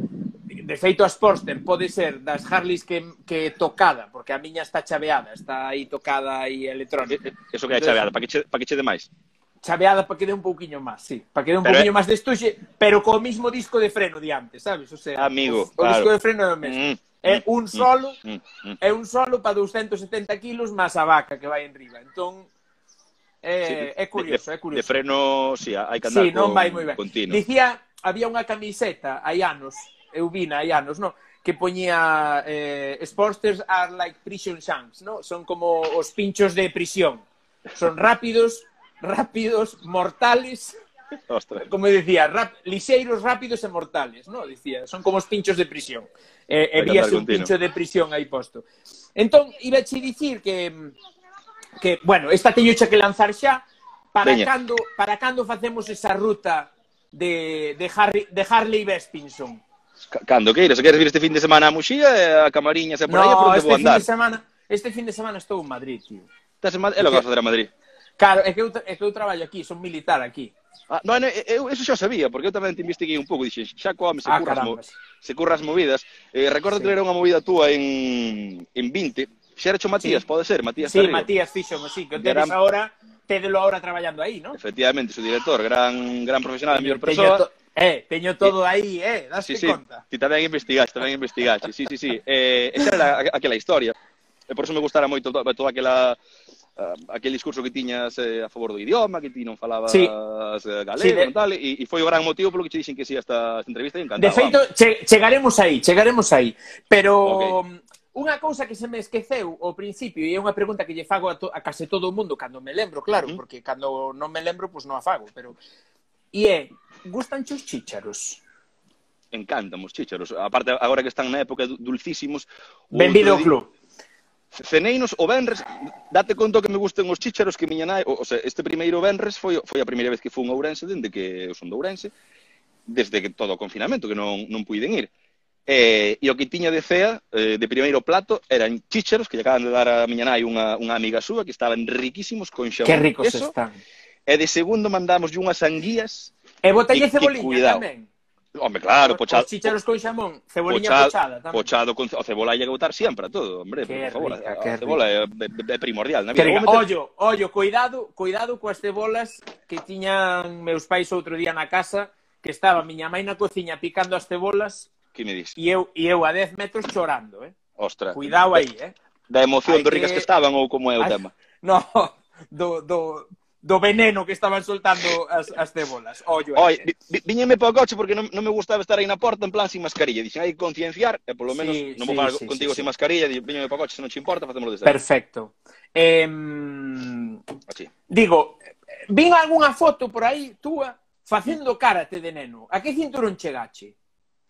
de feito a Sportster pode ser das Harleys que, que tocada, porque a miña está chaveada, está aí tocada e electrónica. Eso que é chaveada, para que che, para que che demais? chaveada para que dé un pouquiño máis, sí, para que dé un pero, pouquiño máis de estuxe, pero co mismo disco de freno de antes, sabes? O sea, amigo, o, claro. o disco de freno é o mesmo. Mm, é mm, un mm, solo, mm, mm, é un solo para 270 kilos máis a vaca que vai en riba. Entón, é, sí, é curioso, de, é curioso. De freno, sí, hai que andar sí, con, non vai moi ben. Continuo. Dicía, había unha camiseta hai anos eu vi hai anos, no? que poñía eh, Sportsters are like prison shanks, no? son como os pinchos de prisión. Son rápidos, rápidos, mortales, Ostras. como dicía, rap, liseiros, rápidos e mortales, no? dicía, son como os pinchos de prisión. Eh, e víase un continuo. pincho de prisión aí posto. Entón, iba a dicir que, que bueno, esta teño que lanzar xa, para Veña. cando, para cando facemos esa ruta de, de, Harry, de Harley Vespinson? Cando queiras, se queres vir este fin de semana a Muxía, e a Camariñas e por no, por onde este vou andar. Fin de semana, este fin de semana estou en Madrid, tío. Estás en Madrid? É lo que vas facer a Madrid. Claro, é que eu, é que eu traballo aquí, son militar aquí. Ah, non, eu eso xa sabía, porque eu tamén te investiguei un pouco, dixen, xa come, se, ah, curras, mo, se curras movidas. Eh, recordo sí. ter unha movida túa en, en 20, xa era Matías, sí. pode ser, Matías Sí, Tarrio. Matías fíxome, sí, que o tedes gran... agora, tedelo agora traballando aí, non? Efectivamente, o director, gran, gran profesional, a mellor persoa. Teño, to Eh, teño todo aí, eh, daste sí, sí. conta. Ti tamén investigaste, tamén investigaste. Sí, sí, sí. Eh, esa era aquela historia. E por eso me gustara moito toda, toda aquela eh, aquel discurso que tiñas eh, a favor do idioma, que ti non falabas sí. Eh, galego sí, de... e tal, e, e foi o gran motivo polo que che dixen que si sí, esta, esta entrevista e encantado. De feito, che, chegaremos aí, chegaremos aí. Pero okay. unha cousa que se me esqueceu ao principio, e é unha pregunta que lle fago a, to, a case todo o mundo, cando me lembro, claro, uh -huh. porque cando non me lembro, pois pues non a fago, pero E é, gustan os chícharos? Encantan os chícharos. Aparte, agora que están na época dulcísimos... Benvido ao club. Ceneinos o Benres, date conto que me gusten os chícharos que miña nai, o, o sea, este primeiro Benres foi, foi a primeira vez que fun a Ourense, dende que eu son de Ourense, desde que todo o confinamento, que non, non puiden ir. Eh, e o que tiña de cea, eh, de primeiro plato, eran chícharos que lle acaban de dar a miña nai unha, unha amiga súa, que estaban riquísimos con xamón. Que ricos queso. están e de segundo mandamos unhas anguías E botalle cebolinha cuidado. tamén. Home, claro, pochado. Os chicharos con xamón, cebolinha pochado, pochada tamén. Pochado con o cebola hai que botar sempre a todo, hombre, qué por favor, rica, a, a cebola é, é primordial na vida. Meter... Ollo, ollo, cuidado, cuidado coas cebolas que tiñan meus pais outro día na casa, que estaba miña mãe na cociña picando as cebolas. Que me dis? E eu e eu a 10 metros chorando, eh. Ostra. Cuidado aí, eh. Da emoción hai do ricas que... que estaban ou como é o Ay, tema? No, do, do do veneno que estaban soltando as, as cebolas. Ollo, oh, Oi, vi, viñeme para o coche porque non, non me gustaba estar aí na porta en plan sin mascarilla. Dixen, hai que concienciar, e polo menos sí, non vou sí, falar sí, contigo sí, sin sí. mascarilla, dixen, viñeme para o coche, se non te importa, facémoslo desde Perfecto. Eh, Así. Digo, vin algunha foto por aí túa facendo karate de neno. A que cinturón chegache?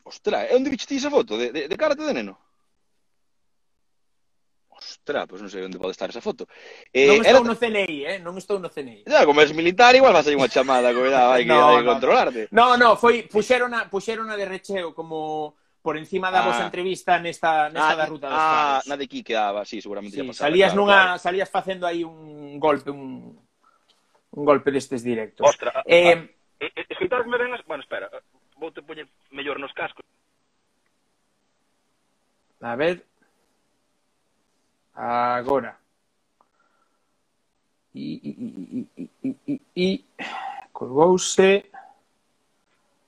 Ostra, é onde viste esa foto? De, de, de karate de neno? Ostra, pois non sei onde pode estar esa foto. Eh, non estou era... ¿eh? no CNI, eh? Non estou no CNI. Ya, como eres militar, igual vas aí unha chamada, cuidado, hai que, no, hai que no. controlarte. No, no, foi, puxeron a, puxeron a de recheo como por encima da ah, vosa entrevista nesta, nesta da ruta dos ah, pares. Na de ah, aquí quedaba, ah, sí, seguramente sí, pasaba. Salías, claro, nunha, claro. salías facendo aí un golpe, un, un golpe destes directos. Ostra, ah, eh, a, a, escoitarme ben as... Bueno, espera, eh, vou te poñer mellor nos cascos. A ver, Agora. E, e, e, e, e, e colgouse.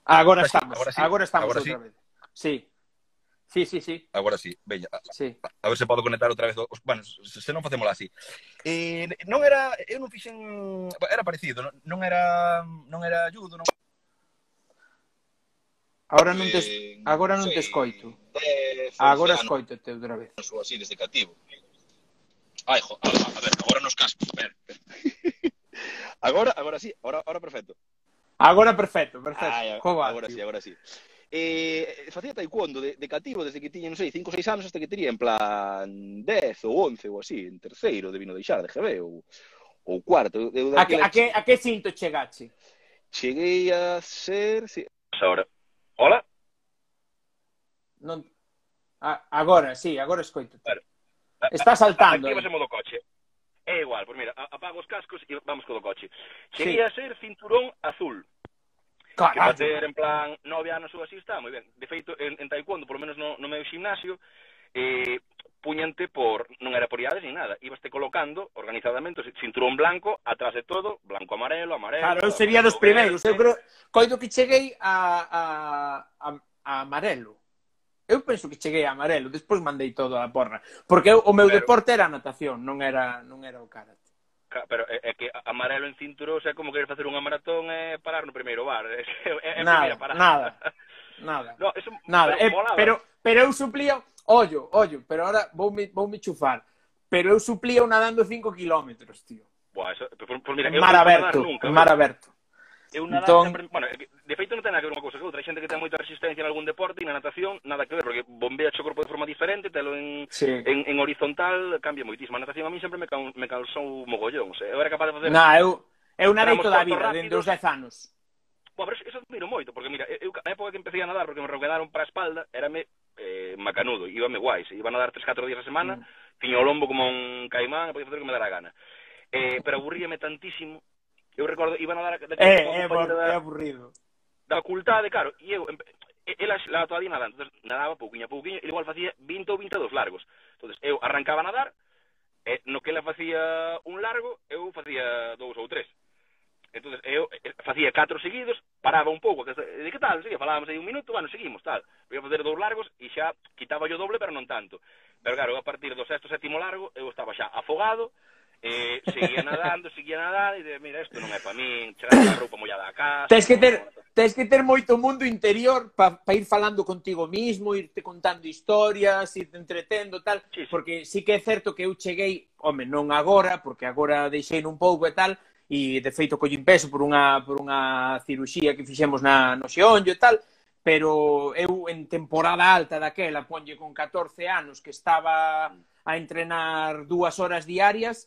Agora estamos, agora, sí. agora estamos agora outra sí. vez. Sí. Sí, sí, sí. Agora sí, veña. Sí. A, a ver se podo conectar outra vez os bueno, se non facémolo así. Eh, non era, eu non fixen, era parecido, non, non era non era judo, non Agora non te eh, agora non te escoito. Eh, agora escoito te outra vez. Así desde cativo. Ai, jo, a, a ver, agora nos cascos, A agora, agora sí, agora, agora perfecto. Agora perfecto, perfecto. Ai, agora tío. sí, agora sí. Eh, facía taekwondo de, de cativo desde que tiña, non sei, 5 ou 6 anos hasta que tería en plan 10 ou 11 ou así, en terceiro de vino deixar de GB ou, ou cuarto. Eu a, que, a, que, a que cinto chegache? Cheguei a ser... Si... Ahora. Hola? Non... A, agora, sí, agora escoito. Claro. Está saltando. Activas eh. en modo coche. É igual, pois mira, apago os cascos e vamos co do coche. Quería sí. ser cinturón azul. Carajo. Que bater en plan nove anos ou así está, moi ben. De feito, en, en taekwondo, polo menos no, no meu gimnasio, eh, puñante por non era por idades ni nada, ibaste colocando organizadamente cinturón blanco atrás de todo, blanco amarelo, amarelo. Claro, eu sería dos primeiros, eu creo coido que cheguei a a a, a amarelo. Eu penso que cheguei a amarelo, despois mandei todo a porra. Porque eu, o meu pero... deporte era a natación, non era, non era o karate. Pero é, é que amarelo en cinturón, é como querer facer unha maratón e parar no primeiro bar. É, é nada, primeira parada. Nada, nada. No, eso, nada. Pero, é, molaba. pero, pero eu suplía, ollo, ollo, pero ahora vou me, vou me chufar. Pero eu suplía nadando 5 kilómetros, tío. Buah, eso, pues, pues mira, mar aberto, nunca, mar aberto. Eu nada entón... sempre, bueno, de feito non ten nada que ver unha cousa que outra. Hai xente que ten moita resistencia en algún deporte e na natación nada que ver, porque bombea o corpo de forma diferente, telo en, sí. en, en horizontal, cambia moitísimo. A natación a mí sempre me, cal, me calzou mogollón, se eu era capaz de facer... Na, eu, eu nadei toda a vida, dende os 10 anos. Bueno, pero eso admiro moito, porque mira, eu, a época que empecé a nadar, porque me requedaron para a espalda, érame eh, macanudo, íbame guai, se iba a nadar 3-4 días a semana, mm. tiña o lombo como un caimán, e podía facer o que me dara a gana. Eh, pero aburríame tantísimo eu recordo, iban a dar a, da, eh, é, é, da, é aburrido. Da ocultade, claro, e eu, ela la toadía nadando, entonces nadaba pouquiño a pouquiño, e igual facía 20 ou 22 largos. entonces eu arrancaba a nadar, e no que ela facía un largo, eu facía dous ou tres. entonces eu eh, facía catro seguidos, paraba un pouco, que, de que tal, sí, falábamos aí un minuto, bueno, seguimos, tal. Ia facer dous largos e xa quitaba yo doble, pero non tanto. Pero claro, a partir do sexto, sétimo largo, eu estaba xa afogado, E seguía nadando, seguía nadando, e de, mira, isto non é para min, chegando a roupa mollada a casa... Tens que ter, tens que ter moito mundo interior para pa ir falando contigo mismo, irte contando historias, irte entretendo, tal, sí, sí. porque sí que é certo que eu cheguei, home, non agora, porque agora deixei un pouco e tal, e de feito collín peso por unha, por unha ciruxía que fixemos na, no xeonllo e tal, pero eu en temporada alta daquela, ponlle con 14 anos, que estaba a entrenar dúas horas diarias,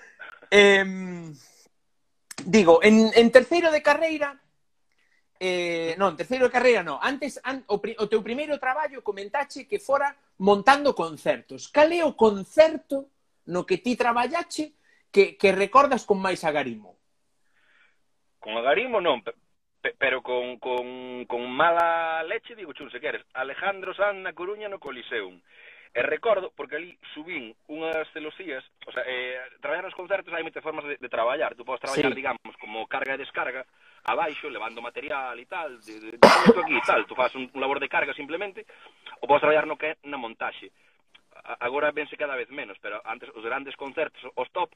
Eh, digo, en, en terceiro de carreira, eh, non, terceiro de carreira non, antes an, o, pri, o teu primeiro traballo comentache que fora montando concertos. Cal é o concerto no que ti traballache que, que recordas con máis agarimo? Con agarimo non, pero con, con, con mala leche digo chun se queres. Alejandro Sanz na Coruña no Coliseum. E recordo, porque ali subín unhas celosías, o sea, eh, traballar nos concertos hai moitas formas de, de traballar, tú podes traballar, sí. digamos, como carga e descarga, abaixo, levando material e tal, de, de, de, de aquí e tal, tú faz un, un labor de carga simplemente, ou podes traballar no que é na montaxe. A, agora vense cada vez menos, pero antes os grandes concertos, os top,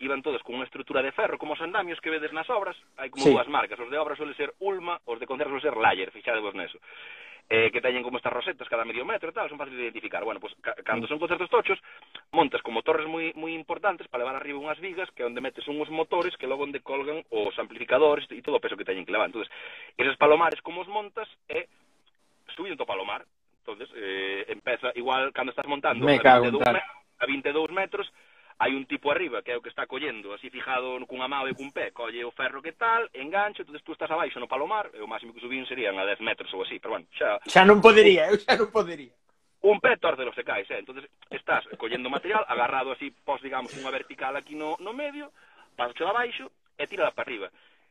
iban todos con unha estrutura de ferro, como os andamios que vedes nas obras, hai como sí. dúas marcas, os de obras suele ser Ulma, os de concertos suele ser Layer, fixadevos neso eh, que teñen como estas rosetas cada medio metro e tal, son fáciles de identificar. Bueno, pues ca cando son concertos tochos, montas como torres moi moi importantes para levar arriba unhas vigas que onde metes unhos motores que logo onde colgan os amplificadores e todo o peso que teñen que levar. Entonces, esos palomares como os montas é eh, subindo o palomar. Entonces, eh, empeza igual cando estás montando Me a 22, a 22 metros, hai un tipo arriba que é o que está collendo, así fijado cunha mao e cun pé, colle o ferro que tal, engancho, entonces tú estás abaixo no palomar, e o máximo que subín serían a 10 metros ou así, pero bueno, xa... Xa non podería, eu xa non podería. Un pé tórcelo se caes, eh? entonces estás collendo material, agarrado así, pos, digamos, unha vertical aquí no, no medio, paso abaixo e tira para arriba.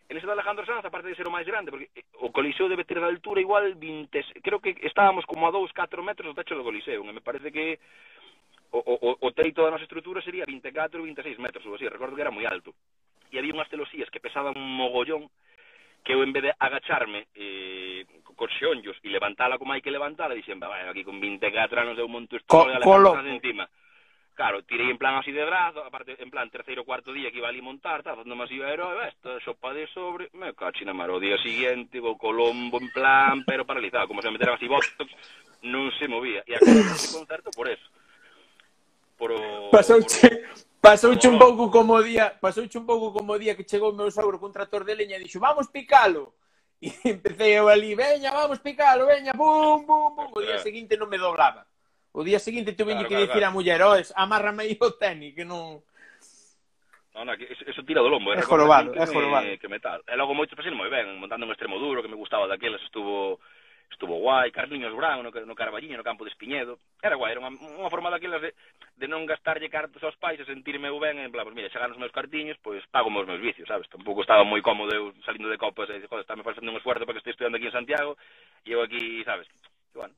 En ese de Alejandro Sanz, aparte de ser o máis grande, porque eh, o Coliseo debe ter de altura igual 20... Creo que estábamos como a 2, 4 metros do techo do Coliseo, e me parece que o, o, o teito da nosa estrutura sería 24, ou 26 metros ou así, recordo que era moi alto. E había unhas telosías que pesaban un mogollón que eu en vez de agacharme eh, cos xeonllos e levantala como hai que levantala, dixen, vai, aquí con 24 anos eu monto isto Co, colo... encima. Claro, tirei en plan así de brazo, aparte, en plan, terceiro ou cuarto día que iba ali montar, tá, facendo así o heroe, eh, esta sopa de sobre, me cachina mar, o día siguiente, o Colombo en plan, pero paralizado, como se meteran así botox, non se movía. E acabou ese concerto por eso pro Pasouche Pasouche un pouco como día, pasouche un pouco como día que chegou o meu sogro cun trator de leña e dixo, "Vamos picalo". E empecé eu ali, "Veña, vamos picalo, veña, bum, bum, bum". O día eh. seguinte non me doblaba. O día seguinte tuve claro, que claro, dicir claro. a muller, "Oes, amárrame aí o tenis que non Non, que eso tira do lombo, eh. é, é jorobado, é jorobado. Que metal. E logo moito pasei moi ben, montando un extremo duro que me gustaba daquelas, estuvo estuvo guai, Carliños Brown no, no Carballiño, no campo de Espiñedo, era guai, era unha, unha forma daquelas de, de non gastarlle cartos aos pais e sentirme eu ben, en plan, pues, mira, chegan os meus cartiños, pois pues, pago os meus vicios, sabes? Tampouco estaba moi cómodo eu salindo de copas e dices, joder, estáme facendo un esfuerzo para que estou estudiando aquí en Santiago, e eu aquí, sabes? E, bueno,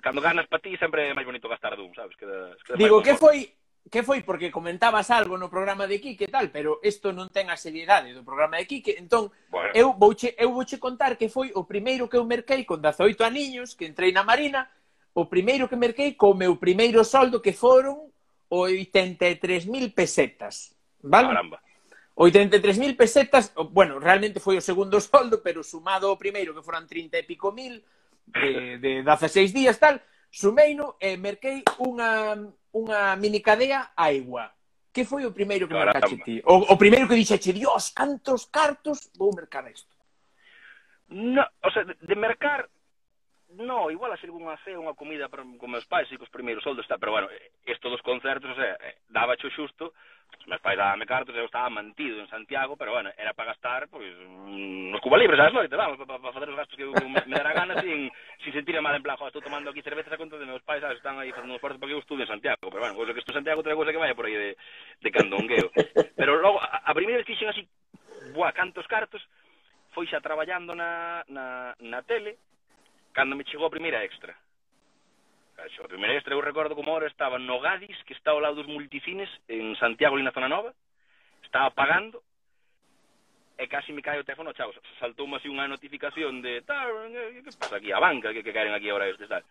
cando ganas para ti sempre é máis bonito gastar dun, sabes? Queda, queda Digo, que foi que foi porque comentabas algo no programa de Quique e tal, pero isto non ten a seriedade do programa de Quique, entón bueno. eu vouche eu vouche contar que foi o primeiro que eu merquei con 18 aniños, que entrei na Marina, o primeiro que merquei co meu primeiro soldo que foron 83.000 pesetas, vale? Caramba. 83.000 pesetas, bueno, realmente foi o segundo soldo, pero sumado ao primeiro que foran 30 e pico mil de, de 16 días tal, Sumeino e merquei unha, unha minicadea a Igua. Que foi o primeiro que Caramba. mercaxe ti? O, o primeiro que dixeche, dios, cantos cartos vou mercar isto? No, o sea, de mercar No, igual a ser unha cea, unha comida para, con meus pais e cos primeiros soldos, está, pero bueno, isto dos concertos, o sea, daba cho xusto, os meus pais dábame cartos, eu estaba mantido en Santiago, pero bueno, era para gastar, pois, mm, nos cuba libres as noites, vamos, para pa, pa facer os gastos que eu me, me dará gana, sin, sin sentir mal, en plan, estou tomando aquí cervezas a conta de meus pais, sabes, están aí facendo un esforzo para que eu estude en Santiago, pero bueno, cosa que estou en Santiago, outra cosa que vaya por aí de, de candongueo. Pero logo, a, a primeira vez que dixen así, buah, cantos cartos, foi xa traballando na, na, na tele, cando me chegou a primeira extra. A primeira extra eu recordo como ahora estaba no Gadis, que está ao lado dos multicines, en Santiago ali na Zona Nova, estaba pagando, e casi me cae o teléfono, chavos, saltou así unha notificación de, eh, que pasa aquí, a banca, que, que caen aquí ahora estes, tal.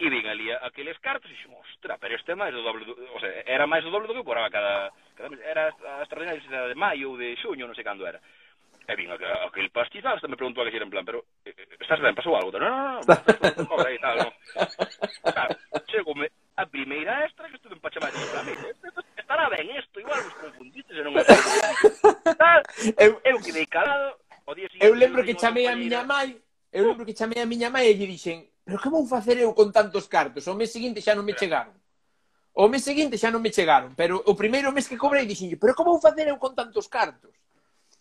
E vin ali aqueles cartos e dixen, ostra, pero este é máis do doble, do... o sea, era máis do doble do que eu cobraba cada, cada mes. Era a extraordinaria de maio ou de xuño, non sei cando era. E vin aquel, aquel pastizal, me preguntou a que era en plan, pero estás ben, pasou algo? Non, non, non, non, aí tal, non. Claro, a primeira extra que estuve en Pachamari, para mí, estará ben isto, igual vos confundiste, se non é tal, eu, eu quedei calado, o día seguinte... Eu lembro que chamei a miña mãe, eu lembro que chamei a miña mãe e lle dixen, pero que vou facer eu con tantos cartos? O mes seguinte xa non me chegaron. O mes seguinte xa non me chegaron, pero o primeiro mes que cobrei dixen, pero como vou facer eu con tantos cartos?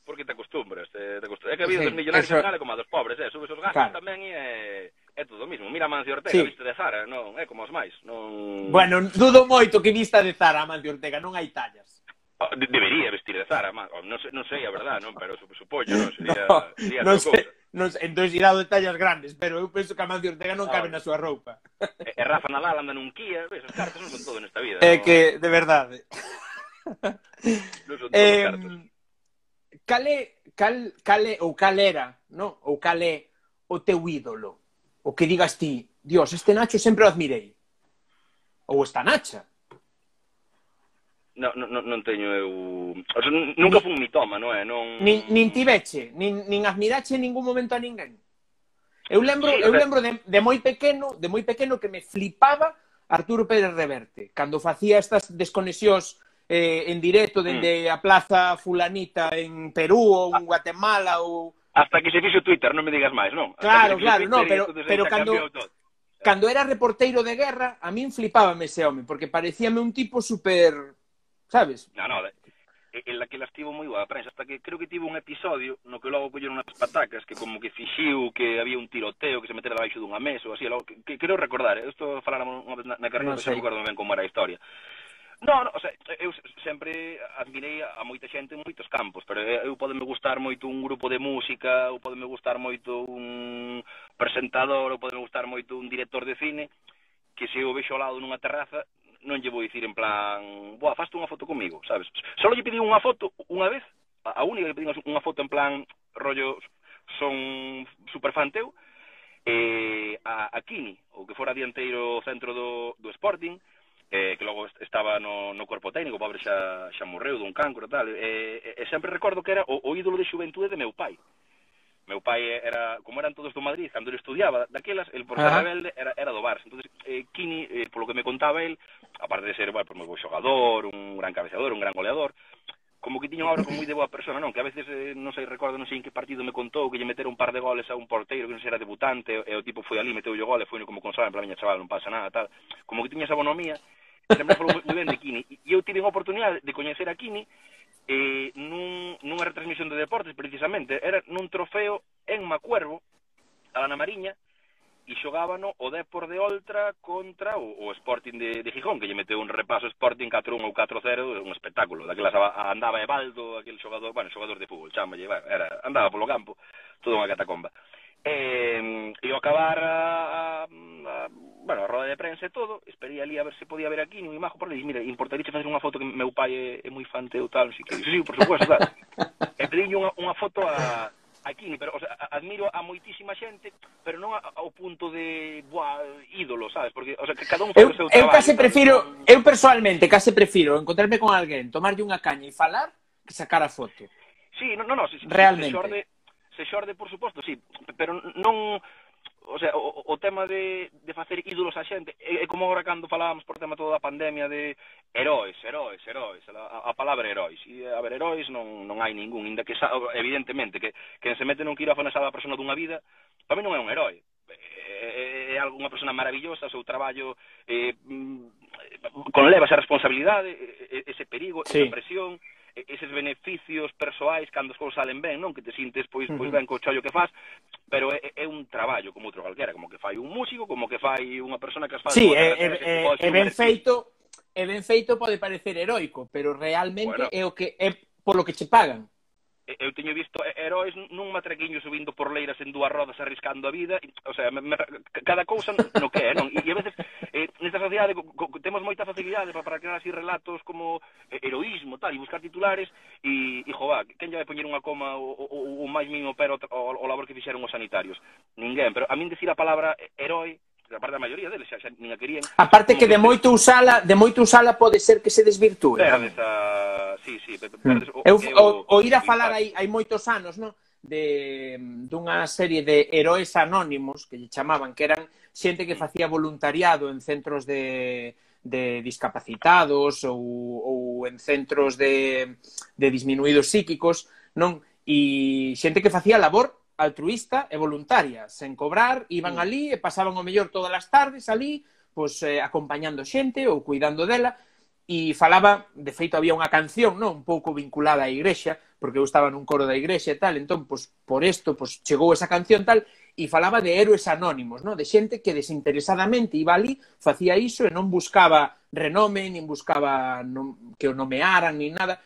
porque te acostumbras, te, te acostumbras. É que a vida sí, dos millonarios eso... en Gales como a dos pobres, eh? subes os gastos claro. tamén e é, é todo o mismo. Mira a Mancio Ortega, sí. viste de Zara, non é como os máis. Non... Bueno, dudo moito que vista de Zara a Mancio Ortega, non hai tallas. Ah, de debería vestir de Zara, man. non sei, non sei a verdad, non, pero supoño, non sería, no, sería non sei, non sei, entón irá de tallas grandes, pero eu penso que a Mancio Ortega non ah, cabe na súa roupa. E, e Rafa Nadal anda nun Kia, ves, os cartos non son todo nesta vida. É no? que, de verdade. non son todos eh, cartos cal é, cal, cal é, ou cal era, no? ou cal é o teu ídolo? O que digas ti, Dios, este Nacho sempre o admirei. Ou esta Nacha. Non, non, non teño eu... O sea, nunca fui un mitoma, non é? Non... Nin, nin ti veche, nin, nin admirache en ningún momento a ninguén. Eu lembro, eu lembro de, de moi pequeno, de moi pequeno que me flipaba Arturo Pérez Reverte, cando facía estas desconexións eh, en directo dende mm. a plaza fulanita en Perú ou en ah. Guatemala ou hasta que se fixo Twitter, non me digas máis, non? Claro, claro, Twitter, no, pero pero cando cando era reporteiro de guerra, a min flipábame ese home, porque parecíame un tipo super, sabes? No, no, eh, en la que las tivo moi boa a prensa, hasta que creo que tivo un episodio no que logo colleron unhas patacas que como que fixiu que había un tiroteo que se metera debaixo dunha mesa ou así, logo, que, que, creo recordar, eh, isto faláramos unha vez na, na carreira, no, non sei. recordo ben como era a historia. No, no, o sea, eu sempre admirei a moita xente en moitos campos, pero eu podeme gustar moito un grupo de música, ou podeme gustar moito un presentador, ou podeme gustar moito un director de cine, que se eu vexo ao lado nunha terraza, non lle vou dicir en plan, boa, faste unha foto comigo, sabes? Solo lle pedí unha foto unha vez, a única que pedí unha foto en plan, rollo, son superfan teu, eh, a, a Kini, o que fora dianteiro centro do, do Sporting, eh, que logo estaba no, no corpo técnico, pobre xa, xa morreu dun cancro e tal, e, e, e sempre recordo que era o, o ídolo de xuventude de meu pai. Meu pai era, como eran todos do Madrid, cando ele estudiaba, daquelas, el por ah. rebelde era, era do Barça. Entonces, eh, Kini, eh, polo que me contaba el, aparte de ser, bueno, pues, moi bo xogador, un gran cabeceador, un gran goleador, como que tiña unha obra con moi de boa persona, non? Que a veces, eh, non sei, recordo, non sei en que partido me contou que lle meter un par de goles a un porteiro que non sei era debutante, e o tipo foi ali, meteu o gol e foi como consola, en plan, miña chaval, non pasa nada, tal. Como que tiña esa bonomía, sempre falou moi ben de Kini. E eu tive a oportunidade de coñecer a Kini eh, nun, nunha retransmisión de deportes, precisamente. Era nun trofeo en Macuervo, a Ana Mariña, e xogábano o Depor de Oltra contra o, o Sporting de, de Gijón, que lle meteu un repaso Sporting 4-1 ou 4-0, un espectáculo. Daquelas andaba Evaldo, aquel xogador, bueno, xogador de fútbol, chámalle, bueno, era, andaba polo campo, toda unha catacomba. Eh, e ao acabar a, a, a bueno, a roda de prensa e todo, esperei ali a ver se podía ver aquí, non imajo, por ali, mira, importaría facer unha foto que meu pai é, é moi fan teu tal, así que, sí, por supuesto, tal. e pedí unha, unha foto a, a Kini, pero, o sea, admiro a moitísima xente, pero non a, ao punto de, buah, ídolo, sabes, porque, o sea, que cada un fai o seu trabalho. Eu case prefiro, eu personalmente, case prefiro encontrarme con alguén, tomarlle unha caña e falar, que sacar a foto. Sí, no, no, no, se, se, Realmente. Se xorde, se xorde, por suposto, sí, pero non o sea, o, o tema de, de facer ídolos a xente, é, é como agora cando falábamos por tema toda a pandemia de heróis, heróis, heróis, a, a palabra heróis. E, a ver, heróis non, non hai ningún, inda que, sa, evidentemente, que, que se mete nun quirófano salva a persona dunha vida, para mí non é un herói. É, é, é algunha persona maravillosa, o seu traballo eh, mm, conleva esa responsabilidade, ese perigo, sí. esa presión, eses beneficios persoais cando as cousas salen ben, non? Que te sintes pois pois ben co chollo que fas, pero é, é un traballo como outro calquera, como que fai un músico, como que fai unha persona que as faz. Sí, é, é, é, é ben feito, é ben feito pode parecer heroico, pero realmente bueno. é o que é polo que che pagan. Eh, eu teño visto eh, heróis nun matraquiño subindo por leiras en dúas rodas arriscando a vida, o sea, me, me, cada cousa no que é, non? E, e a veces eh, nesta sociedade co, co, temos moita facilidade para, para crear así relatos como eh, heroísmo, tal, e buscar titulares e, e jová, quen lle vai poñer unha coma o, o, o máis mínimo pero o, o labor que fixeron os sanitarios? Ninguén, pero a min decir a palabra eh, herói a parte da maioría deles, xa, xa nin a querían. A parte que de moito usala, de moito usala pode ser que se desvirtúe. Perdes a... Sí, sí, hmm. perdes o, Eu, o, o, ir a falar hai, hai moitos anos, non? de dunha serie de heróis anónimos que lle chamaban, que eran xente que facía voluntariado en centros de, de discapacitados ou, ou en centros de, de disminuídos psíquicos, non? E xente que facía labor altruista e voluntaria, sen cobrar, iban mm. ali e pasaban o mellor todas as tardes ali, pois eh, acompañando xente ou cuidando dela, e falaba, de feito había unha canción, non, un pouco vinculada á igrexa, porque eu estaba nun coro da igrexa e tal, entón, pois, por isto, pois, chegou esa canción tal, e falaba de héroes anónimos, non? de xente que desinteresadamente iba ali, facía iso e non buscaba renome, nin buscaba non, que o nomearan, nin nada,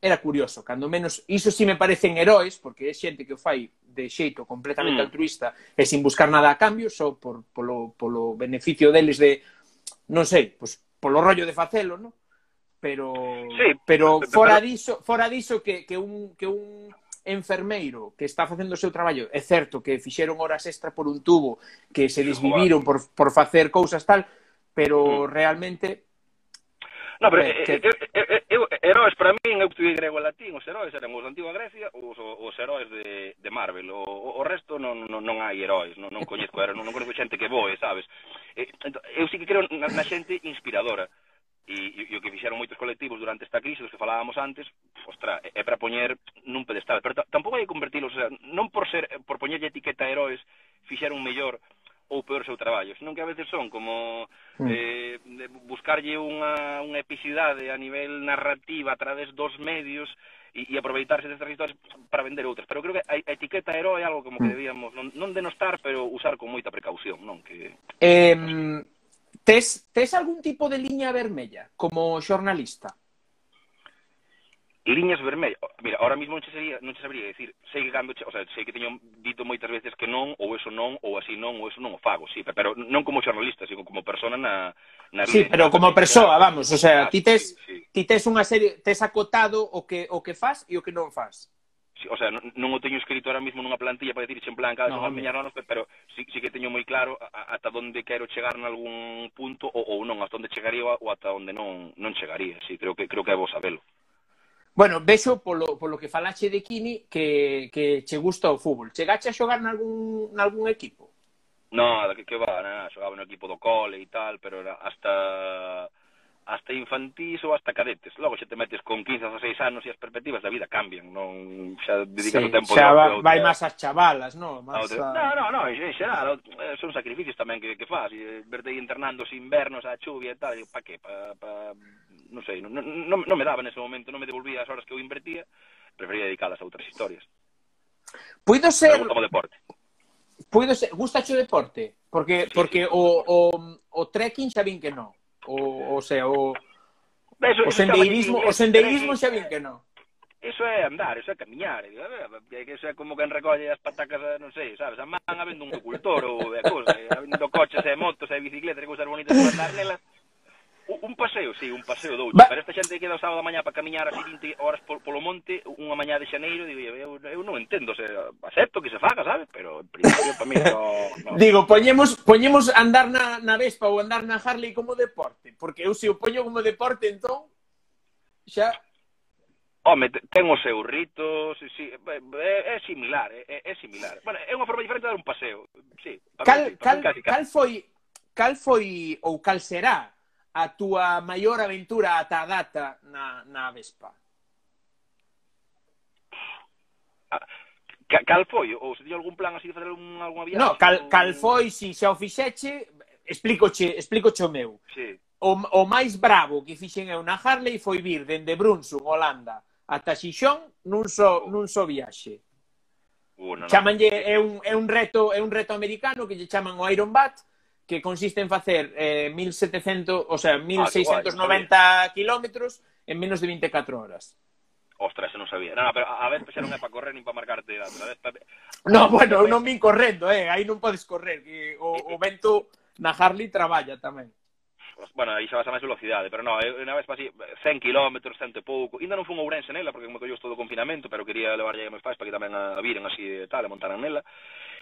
era curioso, cando menos, iso si sí me parecen heróis, porque é xente que o fai de xeito completamente mm. altruista e sin buscar nada a cambio, só por, polo, polo beneficio deles de, non sei, pois, polo rollo de facelo, non? Pero, sí, pero fora diso, fora diso que, que, un, que un enfermeiro que está facendo o seu traballo, é certo que fixeron horas extra por un tubo, que se desviviron por, por facer cousas tal, pero mm. realmente No, pero eh, que... eh, eh, eh, eh, eh heróis para min, eu estudei grego e latín, os heróis eran os da antiga Grecia, os, os heróis de, de Marvel, o, o resto non, non, non hai heróis, non, non coñezco heróis, non, non coñezco xente que voe, sabes? Eu sí que creo na, na xente inspiradora, e, e, e o que fixeron moitos colectivos durante esta crise dos que falábamos antes, ostra, é, é para poñer nun pedestal, pero tampouco hai que convertilos, o sea, non por ser por poñerlle etiqueta a heróis fixeron mellor ou peor seu traballo, senón que a veces son como mm. eh, buscarlle unha, unha epicidade a nivel narrativa a través dos medios e, e aproveitarse destas historias para vender outras. Pero creo que a, a etiqueta herói é algo como que hmm. debíamos non, non denostar, pero usar con moita precaución, non? Que... Eh, tes, tes algún tipo de liña vermella como xornalista? Liñas vermellas. Mira, ahora mismo non che, sería, non che sabría decir, sei que cambio, o sea, sei que teño dito moitas veces que non, ou eso non, ou así non, ou eso non o fago, sí, pero non como xornalista, sino como persona na, na vida. Sí, pero como persoa, vamos, o sea, ah, ti tes, sí, sí. ti tes unha serie, tes acotado o que o que fas e o que non fas. Sí, o sea, non, non o teño escrito ahora mismo nunha plantilla para dicir en plan cada no, vez anos, pero sí, sí que teño moi claro ata onde quero chegar en algún punto ou, ou non, hasta onde chegaría ou ata onde non non chegaría, sí, creo que creo que é vos sabelo. Bueno, vexo polo, polo que falache de Kini que, que che gusta o fútbol. Chegache a xogar nalgún, nalgún equipo? No, que, que va, na, xogaba no equipo do cole e tal, pero era hasta hasta infantís ou hasta cadetes. Logo xa te metes con 15 ou 16 anos e as perspectivas da vida cambian, non xa dedicas sí, o tempo xa va, vai máis ás chavalas, non? Outra... a... No, no, no, en xeral eh, son sacrificios tamén que, que faz, eh, verte aí internando os invernos, a chuvia e tal, e pa que? Pa, pa, non sei, non, non, non me daba nese momento, non me devolvía as horas que eu invertía, prefería dedicalas a outras historias. Puido ser... Pregunta deporte. Puido ser... Gusta o deporte? Porque, sí, porque sí. O, o, o trekking xa vin que non O, o sea, o, eso, o sendeirismo, o sendeirismo xa vin que non. Eso é andar, eso é camiñar, eso é como que recolle as patacas, eh, non sei, sabes, a man habendo un cultor ou de cosa, habendo eh, coches e motos e bicicletas e cousas bonitas para andar nelas, un paseo, sí, un paseo doucho, pero esta xente que queda o sábado da mañá para camiñar así 20 horas por, polo monte, unha mañá de xaneiro, digo, eu, eu non entendo, se, acepto que se faga, sabes, pero en principio para mí no... Digo, poñemos, poñemos andar na, na Vespa ou andar na Harley como deporte, porque eu se o poño como deporte, entón, xa... Home, ten os seus ritos, sí, sí, é, é similar, é, é similar. Bueno, é unha forma diferente de dar un paseo, sí. Cal, mí, sí, cal, casi, cal foi, cal foi ou cal será a túa maior aventura ata a data na, na Vespa? Ah, Cal, foi? Ou se tiña algún plan así de facer un, alguna viaxe? No, cal, ou... cal foi, si xa o fixeche, explícoche, explícoche o meu. Sí. O, o máis bravo que fixen eu na Harley foi vir dende Brunsum, Holanda, ata Xixón nun só, so, nun só so viaxe. Uh, no, no. Chamanlle, é un, é un reto é un reto americano que lle chaman o Iron Bat, que consiste en facer eh, 1700, o sea, 1690 ah, km en menos de 24 horas. Ostras, non sabía. Non, pero a vez xa non é para correr nin para marcarte datos. A Vespa... No, bueno, eu non vin correndo, eh. Aí non podes correr. Que o, eh, o eh. vento na Harley traballa tamén. Bueno, aí xa vas a máis velocidade, pero non, eu eh, unha vez así, 100 km, 100 e pouco. Ainda non fun a Ourense nela, porque me colleu todo o confinamento, pero quería levarlle a meus pais para que tamén a, a viren así e tal, a montaran nela.